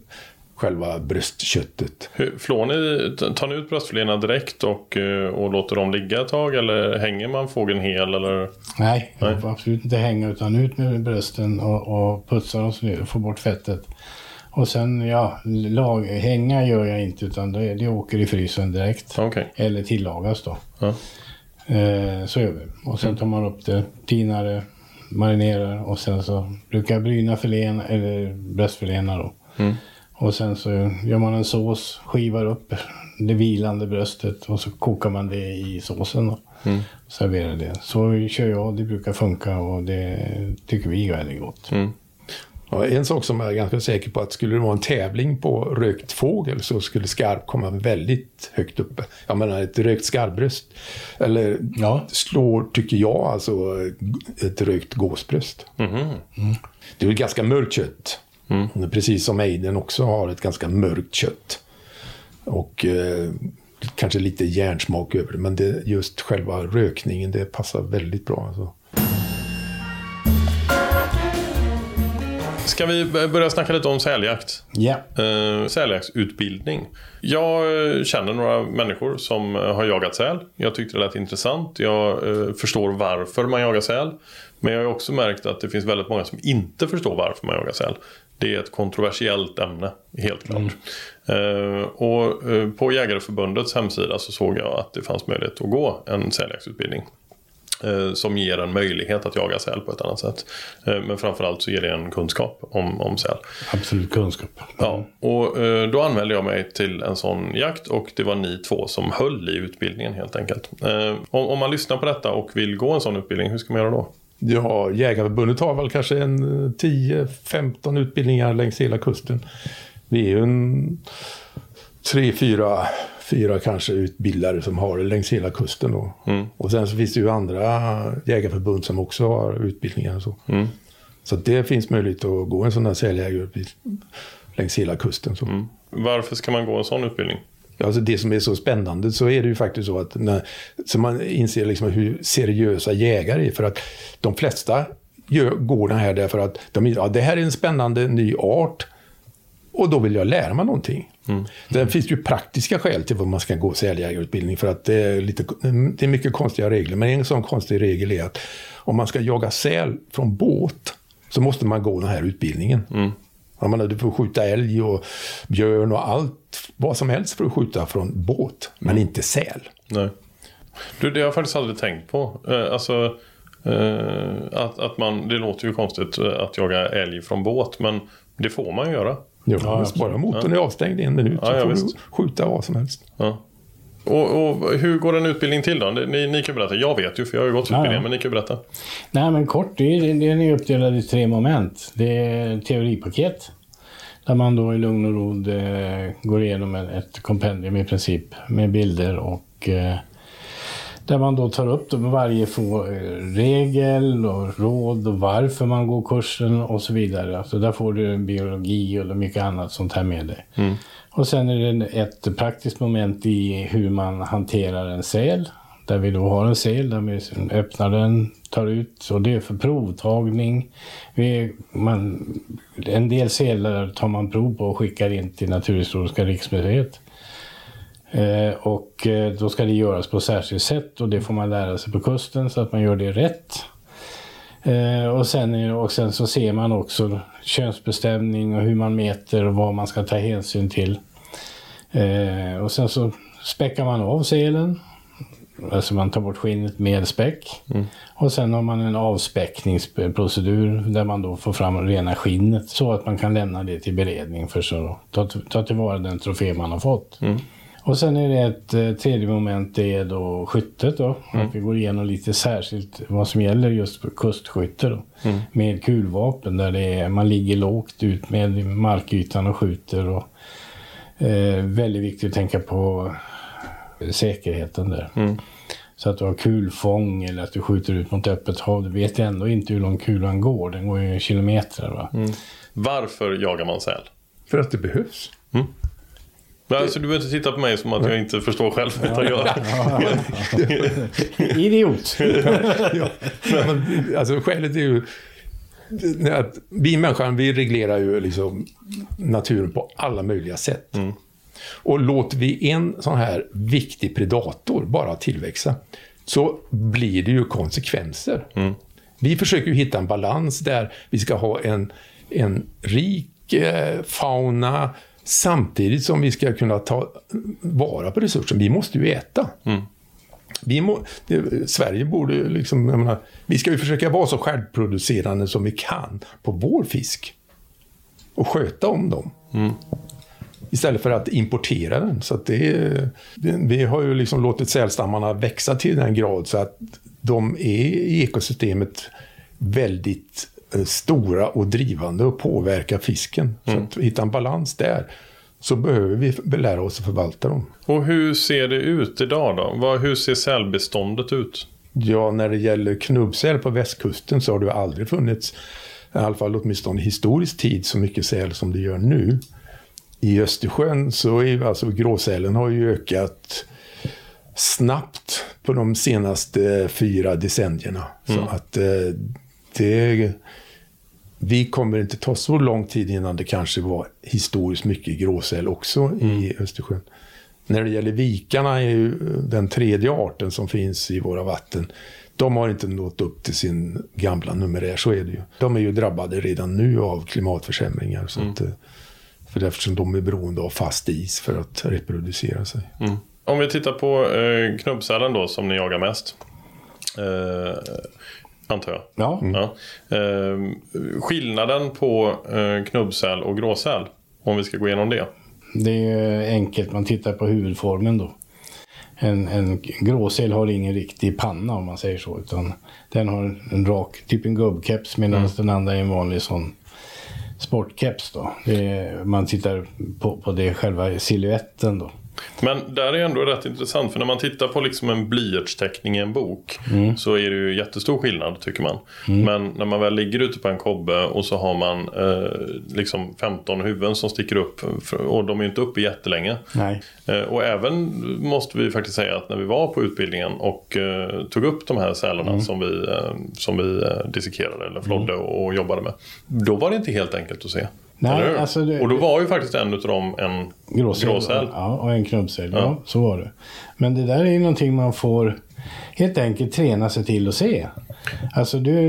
S4: själva bröstköttet.
S2: Hur, flår ni, tar ni ut bröstfiléerna direkt och, eh, och låter dem ligga ett tag? Eller hänger man fågeln hel? Eller?
S1: Nej,
S2: Nej.
S1: absolut inte hänga utan ut med brösten och, och putsa dem så får bort fettet. Och sen, ja, lag, hänga gör jag inte utan det, det åker i frysen direkt.
S2: Okej.
S1: Eller tillagas då.
S2: Ja.
S1: Eh, så gör vi. Och sen tar man upp det, tinar det, marinerar och sen så brukar jag bryna filén, eller bröstfiléerna då.
S2: Mm.
S1: Och sen så gör man en sås, skivar upp det vilande bröstet och så kokar man det i såsen då.
S2: Mm.
S1: Serverar det. Så kör jag, det brukar funka och det tycker vi är väldigt gott.
S2: Mm.
S4: Ja, en sak som jag är ganska säker på att skulle det vara en tävling på rökt fågel så skulle skarv komma väldigt högt uppe. Jag menar ett rökt skarvbröst. Eller
S1: Ja.
S4: slår, tycker jag, alltså ett rökt gåsbröst.
S2: Mhm.
S4: Det är ju ganska mörkt kött. Precis som ejden också har ett ganska mörkt kött. Och eh, kanske lite järnsmak över det. Men det, just själva rökningen, det passar väldigt bra. Alltså.
S2: Ska vi börja snacka lite om säljakt?
S1: Ja.
S2: Eh, säljaktsutbildning. Jag eh, känner några människor som eh, har jagat säl. Jag tyckte det lät intressant. Jag eh, förstår varför man jagar säl. Men jag har också märkt att det finns väldigt många som inte förstår varför man jagar säl. Det är ett kontroversiellt ämne, helt klart. Eh, och eh, på Jägareförbundets hemsida så såg jag att det fanns möjlighet att gå en säljaktsutbildning. Eh, som ger en möjlighet att jaga säl på ett annat sätt. Eh, men framförallt så ger det en kunskap om, om säl.
S1: Absolut kunskap.
S2: Ja, och eh, då anmälde jag mig till en sån jakt och det var ni två som höll i utbildningen helt enkelt. Eh, om, om man lyssnar på detta och vill gå en sån utbildning, hur ska man göra då?
S4: Ja, Jägarförbundet har väl kanske en eh, 10-15 utbildningar längs hela kusten. Vi är ju en tre, fyra, fyra kanske utbildare som har det längs hela kusten. Då. Och sen så finns det ju andra jägarförbund som också har utbildningar. Och så. så det finns möjlighet att gå en sån här säljägarutbildning längs hela kusten. Så.
S2: Varför ska man gå en sån utbildning?
S4: Alltså det som är så spännande så är det ju faktiskt så att när, så man inser liksom hur seriösa jägare är. För att de flesta gör, går den här därför att de, ja, det här är en spännande ny art och då vill jag lära mig någonting. Mm. Det finns ju praktiska skäl till vad man ska gå säljägarutbildning för att det är, lite, det är mycket konstiga regler. Men en sån konstig regel är att om man ska jaga säl från båt så måste man gå den här utbildningen. Jag menar, du får skjuta älg och björn och allt, vad som helst för att skjuta från båt, men inte säl.
S2: Nej. Du, det har jag faktiskt aldrig tänkt på. Eh, alltså, eh, att, att man, det låter ju konstigt eh, att jaga älg från båt, men det får man ju göra.
S4: Ja, ja bara motorn är avstängd i en minut så
S2: Ja, ja,
S4: får
S2: visst.
S4: du skjuta vad som helst.
S2: Ja. Och, och hur går en utbildning till då? Ni, ni kan berätta. Jag vet ju, för jag har ju gått utbildningen,
S1: ja.
S2: men ni kan berätta.
S1: Nej, men kort, det är, den är uppdelad i tre moment. Det är teoripaket. Där man då i lugn och ro eh, går igenom ett, kompendium i princip med bilder och eh, där man då tar upp då varje få, eh, regel och råd och varför man går kursen och så vidare. Alltså där får du biologi och mycket annat sånt här med dig. Och sen är det ett praktiskt moment i hur man hanterar en säl. Där vi då har en säl där vi öppnar den, tar ut och det är för provtagning. Vi, man, en del sälar tar man prov på och skickar in till Naturhistoriska riksmuseet. Eh, och eh, då ska det göras på särskilt sätt och det får man lära sig på kusten så att man gör det rätt. Eh, och, sen, och sen så ser man också könsbestämning och hur man mäter och vad man ska ta hänsyn till. Eh, och sen så späckar man av selen. Alltså man tar bort skinnet med späck. Och sen har man en avspäckningsprocedur där man då får fram rena skinnet så att man kan lämna det till beredning för att ta, ta tillvara den trofé man har fått. Och sen är det ett eh, tredje moment, det är då skyttet då. Att vi går igenom lite särskilt vad som gäller just för kustskytte då. Med kulvapen där det är, man ligger lågt ut med markytan och skjuter. Och, eh, väldigt viktigt att tänka på säkerheten där. Så att du har kulfång eller att du skjuter ut mot öppet hav. Du vet ändå inte hur lång kulan går. Den går ju kilometer. Va?
S2: Varför jagar man säl?
S4: För att det behövs.
S2: Nej, alltså, du behöver inte titta på mig som att jag inte förstår själv. Utan jag,
S1: Idiot!
S4: ja, men, alltså skälet är ju att vi människan, vi reglerar ju liksom naturen på alla möjliga sätt. Och låter vi en sån här viktig predator bara tillväxa så blir det ju konsekvenser. Vi försöker ju hitta en balans där vi ska ha en, en rik eh, fauna samtidigt som vi ska kunna ta vara på resursen. Vi måste ju äta. Vi må, det, Sverige borde liksom, jag menar, vi ska ju försöka vara så självproducerande som vi kan på vår fisk. Och sköta om dem. Istället för att importera den. Så det, vi har ju liksom låtit sälstammarna växa till den grad så att de är i ekosystemet väldigt stora och drivande och påverkar fisken. Så att hitta en balans där så behöver vi lära oss att förvalta dem.
S2: och hur ser det ut idag då? Hur ser sälbeståndet ut?
S4: Ja, när det gäller knubbsäl på västkusten så har det aldrig funnits, i alla fall åtminstone i historisk tid, så mycket säl som det gör nu. I Östersjön så är alltså gråsälen har ju ökat snabbt på de senaste fyra decennierna. Så att eh, det... Vi kommer inte ta så lång tid innan det kanske var historiskt mycket gråsäl också i Östersjön. När det gäller vikarna är ju den tredje arten som finns i våra vatten. De har inte nått upp till sin gamla numerär, så är det ju. De är ju drabbade redan nu av klimatförsämringar. Så att, eh, för eftersom de är beroende av fast is för att reproducera sig.
S2: Om vi tittar på eh, knubbsälen då som ni jagar mest. Eh, antar jag.
S1: Ja.
S2: Ja. Eh, skillnaden på eh, knubbsäl och gråsäl. Om vi ska gå igenom det.
S1: Det är enkelt, man tittar på huvudformen då. En, en gråsäl har ingen riktig panna om man säger så. Utan den har en rak, typ en gubbkeps medan den andra är en vanlig sån sportkeps då. Är, man tittar på, på det själva siluetten då.
S2: Men där är ändå rätt intressant för när man tittar på liksom en blyertsteckning i en bok så är det ju jättestor skillnad tycker man. Men när man väl ligger ute på en kobbe och så har man eh, liksom 15 huvuden som sticker upp och de är ju inte uppe jättelänge.
S1: Nej.
S2: Eh, och även måste vi faktiskt säga att när vi var på utbildningen och eh, tog upp de här sälarna som vi, eh, som vi eh, dissekerade eller flodde och, och jobbade med. Då var det inte helt enkelt att se.
S1: Nej, alltså det-
S2: och då var ju faktiskt en av dem en
S1: Gråsäl.
S2: gråsäl.
S1: Ja, och en knubbsäl. Ja.
S2: Ja.
S1: så var det. Men det där är ju någonting man får helt enkelt träna sig till att se. Alltså du,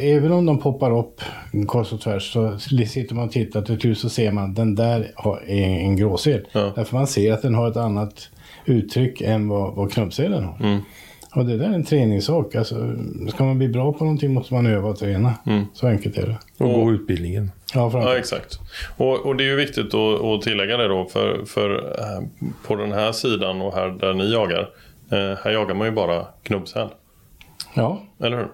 S1: även om de poppar upp kors och tvärs så sitter man och tittar till tur så ser man att den där är en gråsel.
S2: Ja.
S1: Därför man ser att den har ett annat uttryck än vad, vad knubbselen har.
S2: Mm.
S1: Och det där är en träningssak. Alltså, ska man bli bra på någonting måste man öva och träna.
S2: Mm.
S1: Så enkelt är det.
S4: Och gå utbildningen.
S1: Ja,
S2: Ja, exakt. Och, och det är ju viktigt att, att tillägga det då, för, för eh, på den här sidan och här där ni jagar, eh, här jagar man ju bara knubbsäl.
S1: ja.
S2: Eller hur?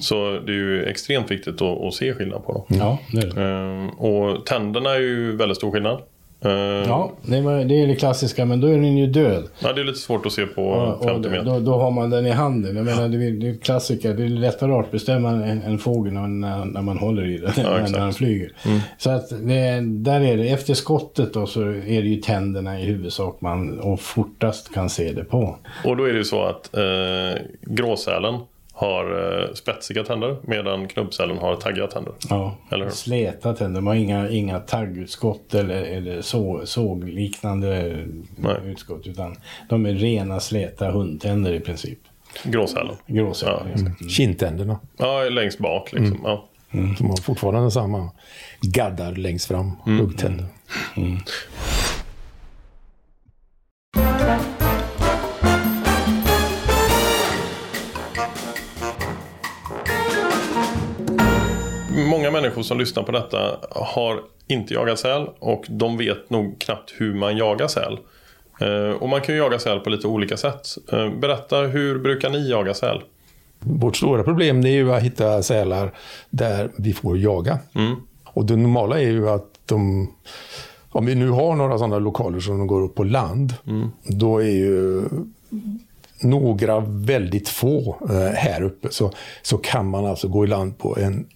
S2: Så det är ju extremt viktigt att, att se skillnad på dem.
S1: ja, det är det.
S2: Ehm, och tänderna är ju väldigt stor skillnad. Ehm,
S1: Ja, det, var, det är det klassiska, men då är den ju död.
S2: ja, det är lite svårt att se på
S1: Och,
S2: 50
S1: och
S2: meter.
S1: då, då har man den i handen. Jag menar, det är, det är klassiker. Det är lättare att artbestämma en, en fågel när, när man håller i den, än
S2: exakt.
S1: när den flyger. Så att det, där är det, efter skottet då så är det ju tänderna i huvudsak man och fortast kan se det på.
S2: Och då är det ju så att eh, gråsälen har eh, spetsiga tänder medan knubbsälen har taggiga tänder.
S1: Ja,
S2: Eller hur?
S1: släta tänder. De har inga, inga taggutskott eller, eller så, sågliknande
S2: Nej.
S1: utskott. Utan de är rena släta hundtänder i princip.
S2: Gråsälen.
S1: Gråsälar.
S2: Ja.
S4: Kindtänderna.
S2: Ja, längst bak liksom. Ja.
S4: Som har fortfarande samma gaddar längst fram. Huggtänder.
S2: Många människor som lyssnar på detta har inte jagat säl och de vet nog knappt hur man jagar säl. Eh, och man kan ju jaga säl på lite olika sätt. Eh, berätta, hur brukar ni jaga säl?
S4: Vårt stora problem är ju att hitta sälar där vi får jaga. Och det normala är ju att de, om vi nu har några sådana lokaler som de går upp på land, då är ju några väldigt få eh, här uppe så, så kan man alltså gå i land på en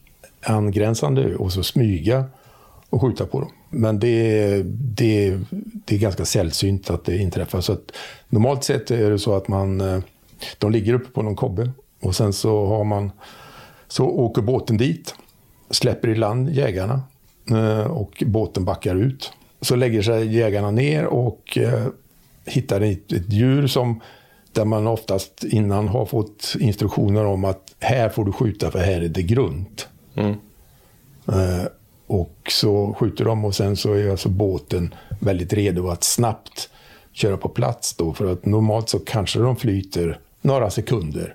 S4: angränsande och så smyga och skjuta på dem. Men det, det, det är ganska sällsynt att det inträffar. Så att, normalt sett är det så att man, eh, de ligger uppe på någon kobbe och sen så har man så åker båten dit, släpper i land jägarna eh, och båten backar ut. Så lägger sig jägarna ner och eh, hittar ett, ett djur som där man oftast innan har fått instruktioner om att här får du skjuta för här är det grunt.
S2: Mm.
S4: Eh, och så skjuter de och sen så är alltså båten väldigt redo att snabbt köra på plats då. För att normalt så kanske de flyter några sekunder.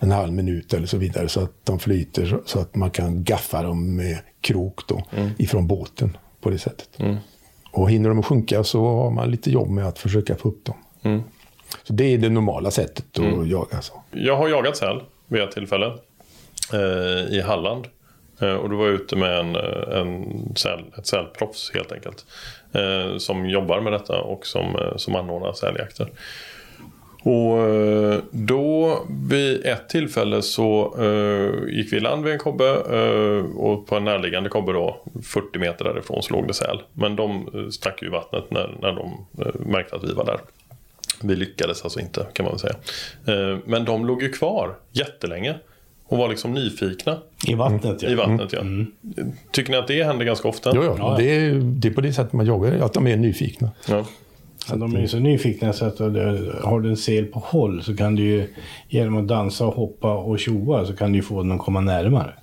S4: En halv minut eller så vidare. Så att de flyter så- att man kan gaffa dem med krok då ifrån båten på det sättet. Och hinner de att sjunka så har man lite jobb med att försöka få upp dem. Så det är det normala sättet att jaga. alltså. Så.
S2: Jag har jagat säl vid ett tillfälle Eh, i Halland. Eh, och då var jag ute med en, eh, en cell, ett sälproffs helt enkelt. Eh, som jobbar med detta och som, eh, som anordnar säljakter. Och eh, då vid ett tillfälle så eh, gick vi i land vid en kobbe eh, och på en närliggande kobbe då 40 meter därifrån så låg det säl. Men de stack ju i vattnet när, när de eh, märkte att vi var där. Vi lyckades alltså inte kan man väl säga. Men de låg ju kvar jättelänge och var liksom nyfikna
S1: I vattnet ja.
S2: i vattnet. Ja. Tycker ni att det händer ganska ofta?
S4: Ja, ja, Det, är, det är på det sättet man jagar, att de är nyfikna.
S2: Ja.
S1: Så de är så nyfikna så att eh, har du en sel på håll så kan du ju genom att dansa och hoppa och tjoa så kan du ju få den att komma närmare.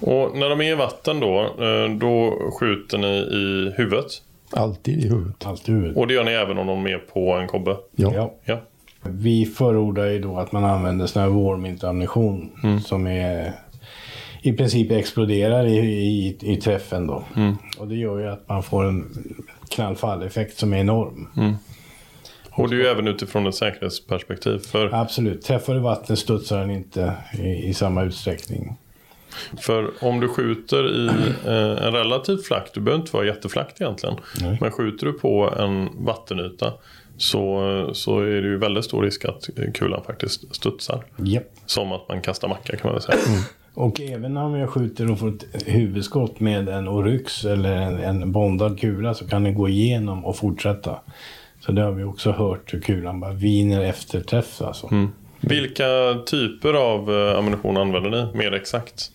S2: Och när de är i vatten då, eh, då skjuter ni i huvudet.
S4: Alltid i huvudet.
S1: Allt huvudet.
S2: Och det gör ni även om de är på en kobbe?
S4: Ja.
S1: Ja. Vi förordar ju då att man använder sån här warmintammunition som är i princip exploderar i, i, i träffen då. Och det gör ju att man får en knallfalleffekt som är enorm.
S2: Och det är ju även utifrån ett säkerhetsperspektiv. För,
S1: Absolut, träffar du vattnet studsar den inte i, i samma utsträckning.
S2: för om du skjuter i eh, en relativt flack, du behöver inte vara jätteflackt egentligen.
S1: Nej.
S2: Men skjuter du på en vattenyta så, så är det ju väldigt stor risk att kulan faktiskt studsar.
S1: Japp.
S2: Som att man kastar macka kan man väl säga.
S1: Och även om jag skjuter och får ett huvudskott med en Oryx eller en, en bondad kula så kan den gå igenom och fortsätta. Så det har vi också hört hur kulan bara viner efter träff alltså.
S2: Vilka typer av eh, ammunition använder ni mer exakt?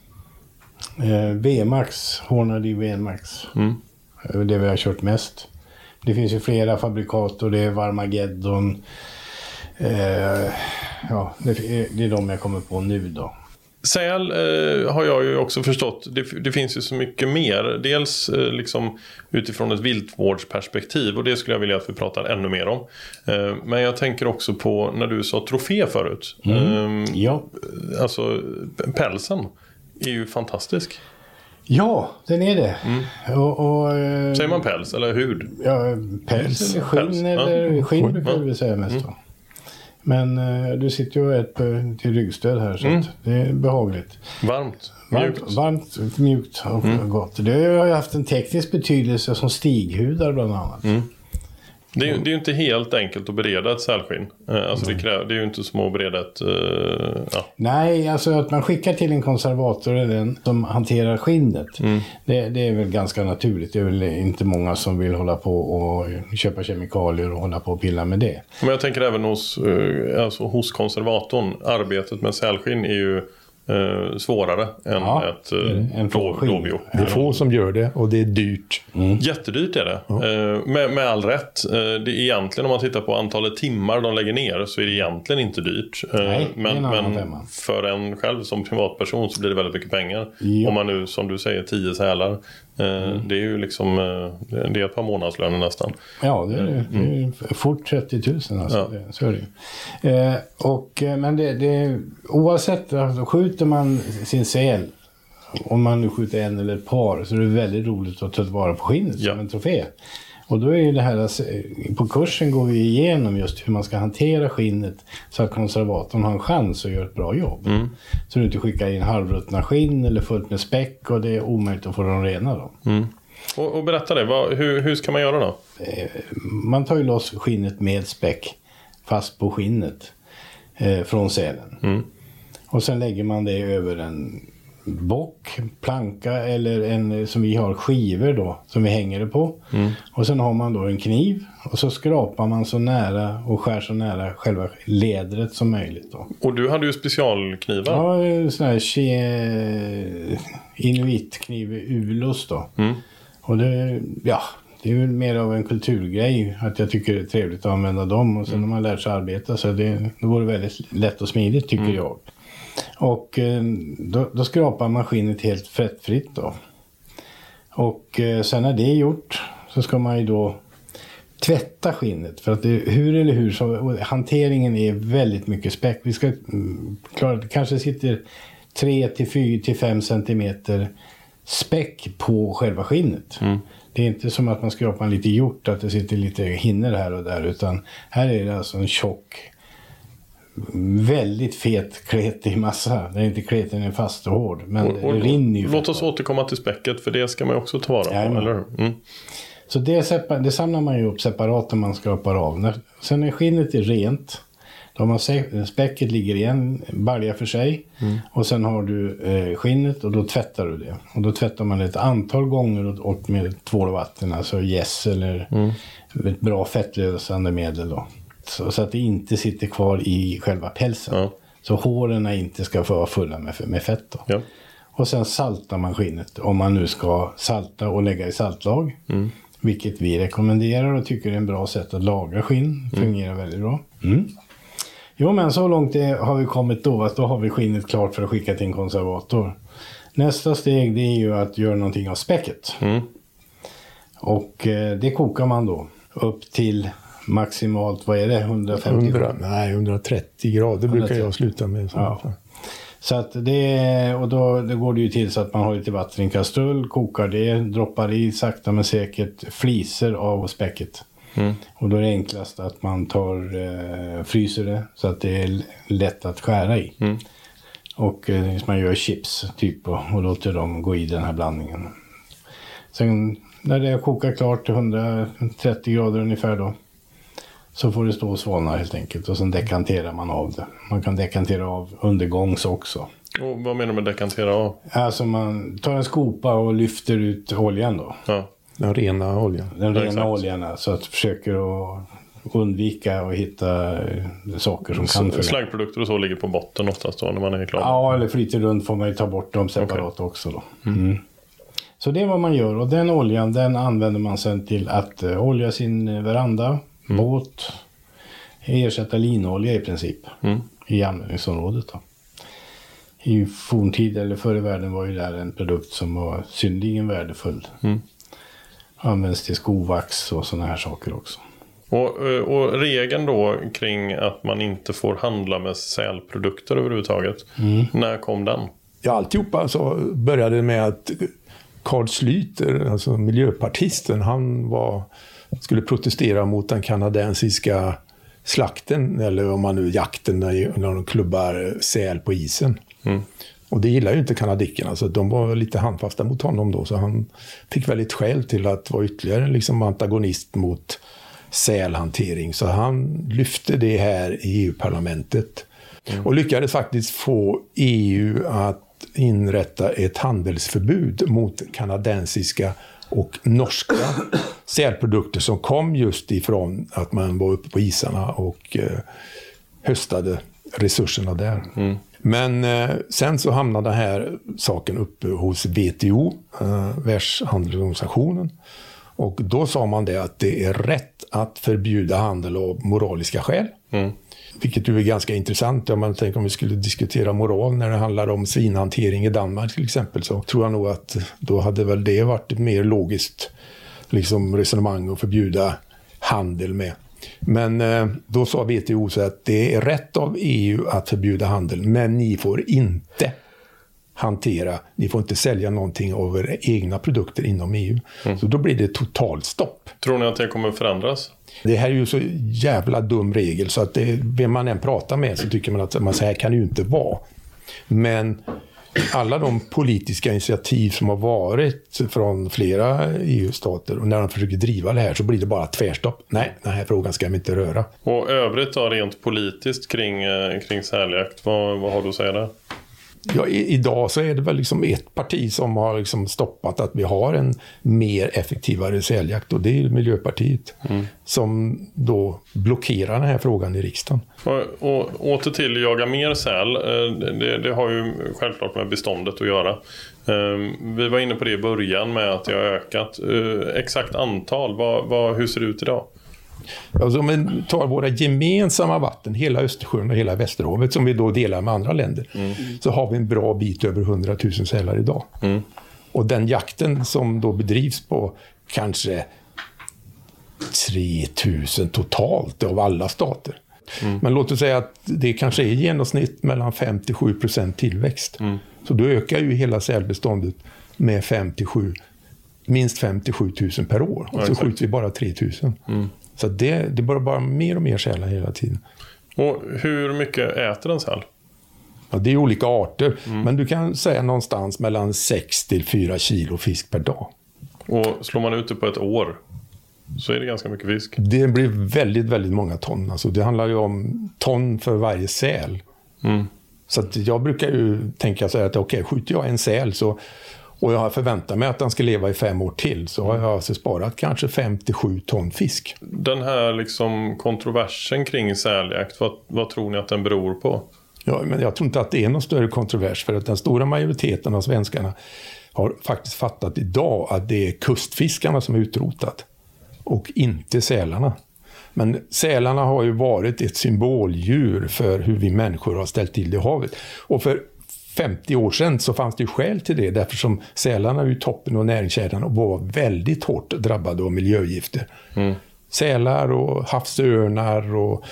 S1: Eh, VMAX, Hornady VMAX.
S2: Mm.
S1: Det är det vi har kört mest. Det finns ju flera fabrikat och det är Varmageddon. Eh, ja, det är, det är de jag kommer på nu då.
S2: Säl eh, har jag ju också förstått, det, det, finns ju så mycket mer. Dels eh, liksom utifrån ett viltvårdsperspektiv och det skulle jag vilja att vi pratar ännu mer om. Eh, men jag tänker också på när du sa trofé förut.
S1: Mm. ja.
S2: Alltså pälsen är ju fantastisk.
S1: Ja, den är det.
S2: Mm.
S1: Och, och, eh,
S2: Säger man päls eller hud?
S1: Ja, päls, skinn
S2: Päls,
S1: eller
S2: ja.
S1: skinn brukar vi säga mest då. Men eh, du sitter ju och äter till ryggstöd här så
S2: Mm.
S1: det är behagligt.
S2: Varmt,
S1: Varmt,
S2: mjukt.
S1: varmt mjukt och gott. Det har ju haft en teknisk betydelse som stighudar bland annat.
S2: Mm. Det är, ju- det är ju inte helt enkelt att bereda ett sälskinn. Eh, Alltså det, kräver, det är ju inte som att bereda ett... eh, ja.
S1: Nej, alltså att man skickar till en konservator eller en som hanterar skinnet.
S2: Mm.
S1: Det, det är väl ganska naturligt. Det är väl inte många som vill hålla på och köpa kemikalier och hålla på och pilla med det.
S2: Men jag tänker även hos, eh, alltså hos konservatorn. Arbetet med sälskinn är ju eh, svårare än
S1: Ja,
S2: ett eh, blåbio.
S4: Det är få som gör det och det är dyrt.
S2: Jättedyrt är det. Eh, med, med all rätt. Eh, det är egentligen om man tittar på antalet timmar de lägger ner så är det egentligen inte dyrt. Eh,
S1: Nej,
S2: men men för en själv som privatperson så blir det väldigt mycket pengar.
S1: Ja.
S2: Om man nu som du säger 10 sälar. Eh, Det är ju liksom eh, det är ett par månadslöner nästan.
S1: Ja, det är, det är fort 30 000 alltså.
S2: Mm. Ja.
S1: Så är det eh, och, eh, Men det, det, oavsett, alltså, skjuter man sin säl, om man nu skjuter en eller ett par, så är det väldigt roligt att ta vara på skinnet
S2: Ja.
S1: som en trofé. Och då är ju det här, alltså, på kursen går vi igenom just hur man ska hantera skinnet så att konservatorn har en chans att göra ett bra jobb.
S2: Mm.
S1: Så du inte skickar in halvruttna skinn eller fullt med späck och det är omöjligt att få dem rena då.
S2: Och, och berätta det, vad, hur, hur ska man göra då?
S1: man tar ju loss skinnet med späck fast på skinnet eh, från sälen.
S2: Mm.
S1: Och sen lägger man det över en bock, planka eller en eh, som vi har skivor då som vi hänger det på.
S2: Mm.
S1: Och sen har man då en kniv och så skrapar man så nära och skär så nära själva ledret som möjligt då.
S2: Och du hade ju specialknivar.
S1: Ja, eh, sån här che... inuitkniv ulus då.
S2: Mm.
S1: Och det, ja, det är väl mer av en kulturgrej att jag tycker det är trevligt att använda dem. Och sen
S2: Mm.
S1: har man lärt sig arbeta så det, det vore väldigt lätt och smidigt tycker
S2: Mm.
S1: jag. Och eh, då, då skrapar man skinnet helt fettfritt då. Och eh, sen när det är gjort så ska man ju då tvätta skinnet. För att det, hur eller hur så hanteringen är väldigt mycket späck. Vi ska mm, klara det kanske sitter 3 till 4 till 5 centimeter späck på själva skinnet. Det är inte som att man skrapar lite hjort att det sitter lite hinner här och där utan här är det alltså en tjock väldigt fet kletig massa. Den är inte kletig, den är fast och hård. Men
S2: Och- och-
S1: det rinner ju.
S2: Låt oss återkomma till späcket för det ska man ju också ta vara på,
S1: Jajamän.
S2: eller hur? Mm.
S1: Så det, det samlar man ju upp separat när man skrapar av. När, sen när skinnet är rent, då har späcket ligger i en balja för sig. Och sen har du eh, skinnet och då tvättar du det. Och då tvättar man det ett antal gånger och, och med tvål och vatten, alltså gäss eller ett bra fettlösande medel då. Så, så att det inte sitter kvar i själva pälsen.
S2: Ja.
S1: Så håren inte ska få vara fulla med, med fett då.
S2: Ja.
S1: Och sen saltar man skinnet om man nu ska salta och lägga i saltlag. Vilket vi rekommenderar och tycker är en bra sätt att laga skinn. Fungerar väldigt bra. Mm. Jo men så långt det har vi kommit då att då har vi skinnet klart för att skicka till en konservator. Nästa steg det är ju att göra någonting av späcket.
S2: Mm.
S1: Och eh, det kokar man då upp till maximalt, vad är det, 150
S4: 100, nej, 130 grader brukar
S1: 130.
S4: jag sluta med. Så.
S1: Ja. Så att det, och då, då går det ju till så att man har lite vatten i en kastrull, kokar det, droppar i sakta men säkert fliser av späcket.
S2: Mm.
S1: Och då är det enklast att man tar, eh, fryser det så att det är lätt att skära i.
S2: Mm.
S1: Och eh, man gör chips typ och, och låter dem gå i den här blandningen. Sen när det kokar klart till 130 grader ungefär då. Så får det stå och svalna helt enkelt och sen dekanterar man av det. Man kan dekantera av undergångs också.
S2: Och vad menar du med dekantera av?
S1: Alltså man tar en skopa och lyfter ut oljan då.
S2: Ja.
S4: Den rena oljan.
S1: Den
S2: Ja,
S1: rena
S2: exakt.
S1: oljan alltså att försöker att undvika att hitta eh, saker som kan förlänga.
S2: Slaggprodukter och så ligger på botten oftast då när man är klar.
S1: Ja, eller flyter runt får man ju ta bort dem separat också då. Mm. Så det är vad man gör och den oljan den använder man sen till att eh, olja sin eh, veranda, båt, ersätta linolja i princip.
S2: Mm.
S1: i användningsområdet. Då. I forntid eller förr i världen var ju det här en produkt som var synnerligen värdefull.
S2: Mm.
S1: Används till skovax och sådana här saker också.
S2: Och, eh, och regeln då kring att man inte får handla med sälprodukter överhuvudtaget. När kom den?
S4: Ja, alltihopa så började med att Carl Schlüter, alltså miljöpartisten, han var, skulle protestera mot den kanadensiska slakten, eller om man nu jakten, när när de klubbar säl på isen. Och det gillar ju inte kanadickerna, så de var lite handfasta mot honom då. Så han fick väldigt skäl till att vara ytterligare liksom antagonist mot sälhantering. Så han lyfte det här i EU-parlamentet. Och lyckades faktiskt få EU att inrätta ett handelsförbud mot kanadensiska och norska sälprodukter som kom just ifrån att man var uppe på isarna och eh, höstade resurserna där. Men eh, sen så hamnade den här saken uppe hos WTO, eh, Världshandelsorganisationen. Och då sa man det att det är rätt att förbjuda handel av moraliska skäl. Vilket ju är ganska intressant. Om man tänker om vi skulle diskutera moral när det handlar om svinhantering i Danmark till exempel. Så tror jag nog att då hade väl det varit ett mer logiskt liksom, resonemang att förbjuda handel med. Men eh, då sa WTO så att det är rätt av EU att förbjuda handel, men ni får inte hantera, ni får inte sälja någonting av era egna produkter inom EU. Så då blir det totalstopp.
S2: Tror ni att det kommer förändras?
S4: Det här är ju så jävla dum regel så att det, vem man än pratar med så tycker man att man, så här kan det ju inte vara. Men alla de politiska initiativ som har varit från flera EU-stater och när de försöker driva det här så blir det bara tvärstopp. Nej, den här frågan ska vi inte röra.
S2: Och övrigt då rent politiskt kring, eh, kring säljakt, vad, vad har du att säga där?
S4: Ja, i, idag så är det väl liksom ett parti som har liksom stoppat att vi har en mer effektivare säljakt och det är Miljöpartiet. Som då blockerar den här frågan i riksdagen.
S2: Och, och åter till jaga mer säl. Eh, Det, det har ju självklart med beståndet att göra. Eh, Vi var inne på det i början med att det har ökat. Eh, Exakt antal, vad, vad, hur ser det ut idag?
S4: Alltså om vi tar våra gemensamma vatten, hela Östersjön och hela Västerhavet som vi då delar med andra länder, så har vi en bra bit över 100 000 sälar idag. Och den jakten som då bedrivs på kanske 3 000 totalt av alla stater. Men låt oss säga att det kanske är i genomsnitt mellan 5-7 procent tillväxt. Så då ökar ju hela sälbeståndet med 5-7, minst 57 000 per år. Och så
S2: exakt.
S4: skjuter vi bara 3 000. Så det, det blir bara mer och mer sälar hela tiden.
S2: Och hur mycket äter en säl?
S4: Ja, det är olika arter, men du kan säga någonstans mellan 6 till 4 kilo fisk per dag.
S2: Och slår man ut det på ett år så är det ganska mycket fisk.
S4: Det blir väldigt, väldigt många ton. Alltså, det handlar ju om ton för varje säl. Så att jag brukar ju tänka så här att okej, skjuter jag en säl så, och jag förväntar mig att den ska leva i fem år till så har jag alltså sparat kanske 5-7 ton fisk.
S2: Den här liksom kontroversen kring säljakt, vad, vad tror ni att den beror på?
S4: Ja, men jag tror inte att det är någon större kontrovers för att den stora majoriteten av svenskarna har faktiskt fattat idag att det är kustfiskarna som är utrotat och inte sälarna. Men sälarna har ju varit ett symboldjur för hur vi människor har ställt till det i havet. Och för 50 år sedan så fanns det ju skäl till det därför som sälarna är ju toppen av näringskedjan och var väldigt hårt drabbade av miljögifter. Sälar och havsörnar och...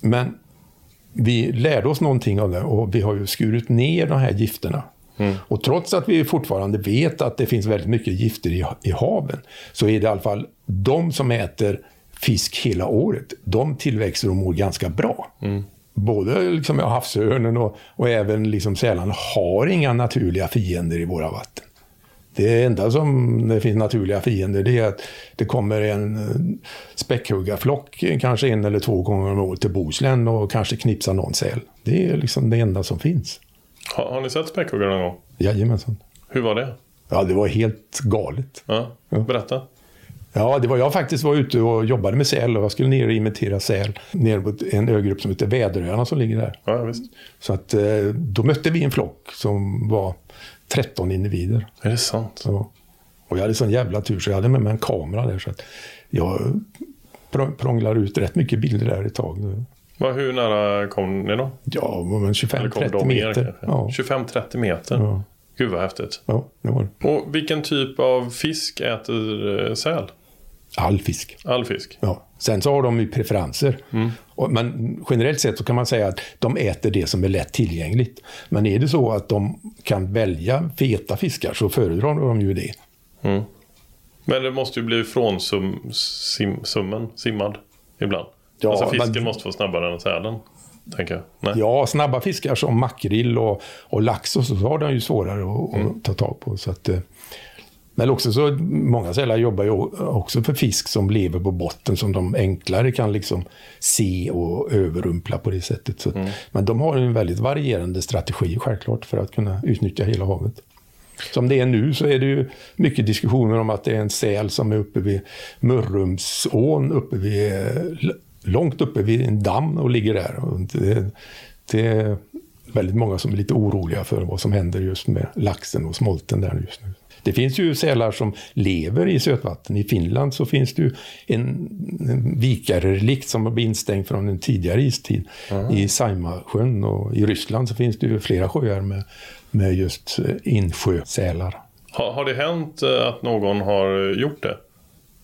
S4: Men vi lärde oss någonting av det och vi har ju skurit ner de här gifterna. Och trots att vi fortfarande vet att det finns väldigt mycket gifter i, i haven så är det i alla fall de som äter fisk hela året, de tillväxer och mår ganska bra. Både liksom, havsörnen och, och även liksom sälarna har inga naturliga fiender i våra vatten. Det enda som det finns naturliga fiender det är att det kommer en eh, späckhuggarflock kanske en eller två gånger om året till Bohuslän och kanske knipsar någon säl. Det är liksom det enda som finns.
S2: Har, har ni sett späckhuggare någon gång?
S4: Jajamensan.
S2: Hur var det?
S4: Ja, det var helt galet.
S2: Ja. berätta.
S4: Ja, det var jag faktiskt var ute och jobbade med säl och jag skulle ner och inventera säl nere på en ögrupp som heter Väderöarna som ligger där.
S2: Ja, visst.
S4: Så att eh, då mötte vi en flock som var 13 individer.
S2: Är det sant?
S4: Så, och jag hade sån jävla tur så jag hade med mig en kamera där så att jag pr- prånglar ut rätt mycket bilder där ett tag.
S2: Vad, hur nära kom ni då?
S4: Ja, men
S2: Eller
S4: 25-30
S2: kom de mer
S4: meter. Ja,
S2: 25-30 meter?
S4: Ja.
S2: Gud vad häftigt.
S4: ja, det var det.
S2: Och vilken typ av fisk äter eh, säl?
S4: All fisk.
S2: All fisk?
S4: Ja. Sen så har de ju preferenser.
S2: Mm.
S4: Men generellt sett så kan man säga att de äter det som är lätt tillgängligt. Men är det så att de kan välja feta fiskar så föredrar de ju det.
S2: Mm. Men det måste ju bli från sum, sim, summen, simmad ibland.
S4: Ja,
S2: alltså fisken
S4: men-
S2: måste vara snabbare än sälen. Tänker jag.
S4: Ja, snabba fiskar som makrill och, och lax och så har de ju svårare att,
S2: Mm.
S4: att ta tag på. Så att, eh, men också så, många sälar jobbar ju också för fisk som lever på botten som de enklare kan liksom se och överrumpla på det sättet. Så,
S2: Mm.
S4: Men de har en väldigt varierande strategi självklart för att kunna utnyttja hela havet. Som det är nu så är det ju mycket diskussioner om att det är en säl som är uppe vid Mörrumsån, uppe vid, långt uppe vid en damm och ligger där. Och det, det är väldigt många som är lite oroliga för vad som händer just med laxen och smolten där just nu. Det finns ju sälar som lever i sötvatten. I Finland så finns det ju en, en vikarelikt som har blivit instängd från en tidigare istid i Saimasjön. Och i Ryssland så finns det ju flera sjöar med, med just eh, insjösälar.
S2: Har, har det hänt eh, att någon har gjort det?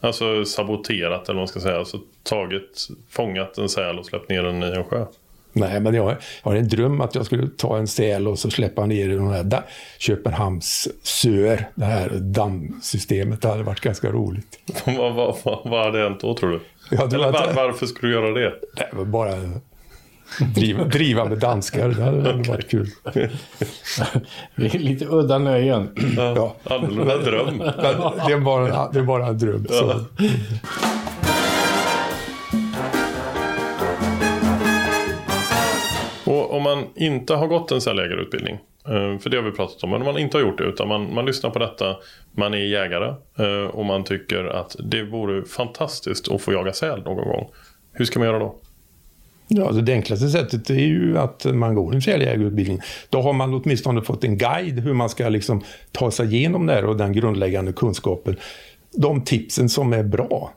S2: Alltså saboterat eller vad man ska säga. Alltså tagit, fångat en säl och släppt ner den i en sjö.
S4: Nej, men jag har en dröm att jag skulle ta en säl och så släppa ner i den här Köpenhamns sör, det här dammsystemet. Det hade varit ganska roligt.
S2: vad, vad, vad, vad hade hänt då tror du?
S4: Ja,
S2: eller
S4: var-
S2: var, varför skulle du göra det?
S4: Det var bara driva, driva med danskar, det hade hade varit kul.
S1: Det är lite udda nöjen.
S4: Ja.
S2: Annorlunda dröm.
S4: Det är bara, det är bara en dröm. Så.
S2: Man inte har gått en säljägarutbildning, eh, för det har vi pratat om, men om man inte har gjort det utan man, man lyssnar på detta, man är jägare eh, och man tycker att det vore fantastiskt att få jaga säl någon gång. Hur ska man göra då?
S4: Ja, alltså det enklaste sättet är ju att man går en säljägarutbildning. Då har man åtminstone fått en guide hur man ska liksom ta sig igenom det här och den grundläggande kunskapen. De tipsen som är bra.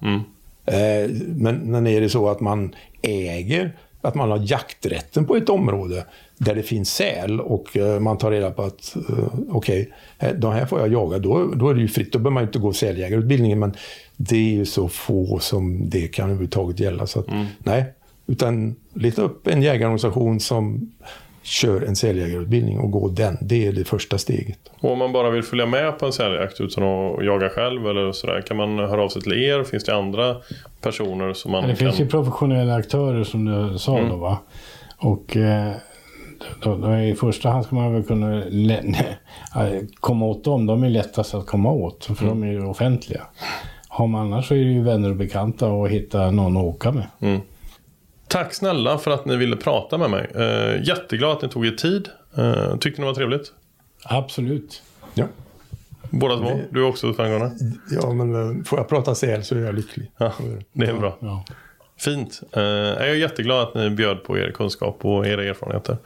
S4: Eh, men, men är det så att man äger, att man har jakträtten på ett område där det finns säl och eh, man tar reda på att eh, okej, okay, de här får jag jaga, då, då är det ju fritt. Då behöver man inte gå säljägarutbildningen, men det är ju så få som det kan överhuvudtaget gälla. Så att, nej, utan leta upp en jägarorganisation som kör en säljägarutbildning och gå den. Det är det första steget.
S2: Och om man bara vill följa med på en säljakt utan att jaga själv eller sådär, kan man höra av sig till er? Finns det andra personer som man
S1: Det
S2: kan...
S1: finns ju professionella aktörer som du sa då va. Och eh, då, då i första hand ska man väl kunna komma åt dem. De är lättast att komma åt för de är ju offentliga. Har man annars så är det ju vänner och bekanta och hitta någon att åka med.
S2: Mm. Tack snälla för att ni ville prata med mig. Eh, jätteglad att ni tog er tid. Eh, tyckte ni det var trevligt?
S1: Absolut.
S4: Ja,
S2: Båda två? Du är också Sven-Gunnar?
S4: ja men eh, får jag prata säl så är jag lycklig.
S2: Ja, det är bra.
S1: Ja.
S2: Fint. Eh, jag är jätteglad att ni bjöd på er kunskap och era erfarenheter.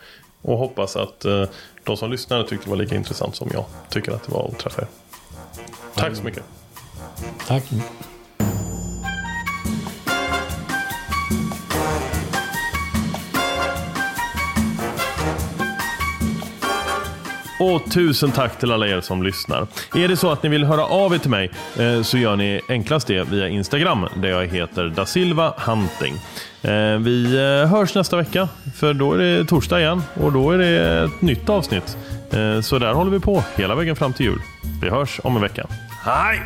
S2: Och hoppas att eh, de som lyssnade tyckte det var lika intressant som jag tycker att det var att träffa er. Tack så mycket.
S1: Tack.
S2: Och tusen tack till alla er som lyssnar. Är det så att ni vill höra av er till mig eh, så gör ni enklast det via Instagram där jag heter da Silva Hunting. Eh, vi eh, hörs nästa vecka för då är det torsdag igen och då är det ett nytt avsnitt. Så där håller vi på hela vägen fram till jul. Vi hörs om en vecka. Hej!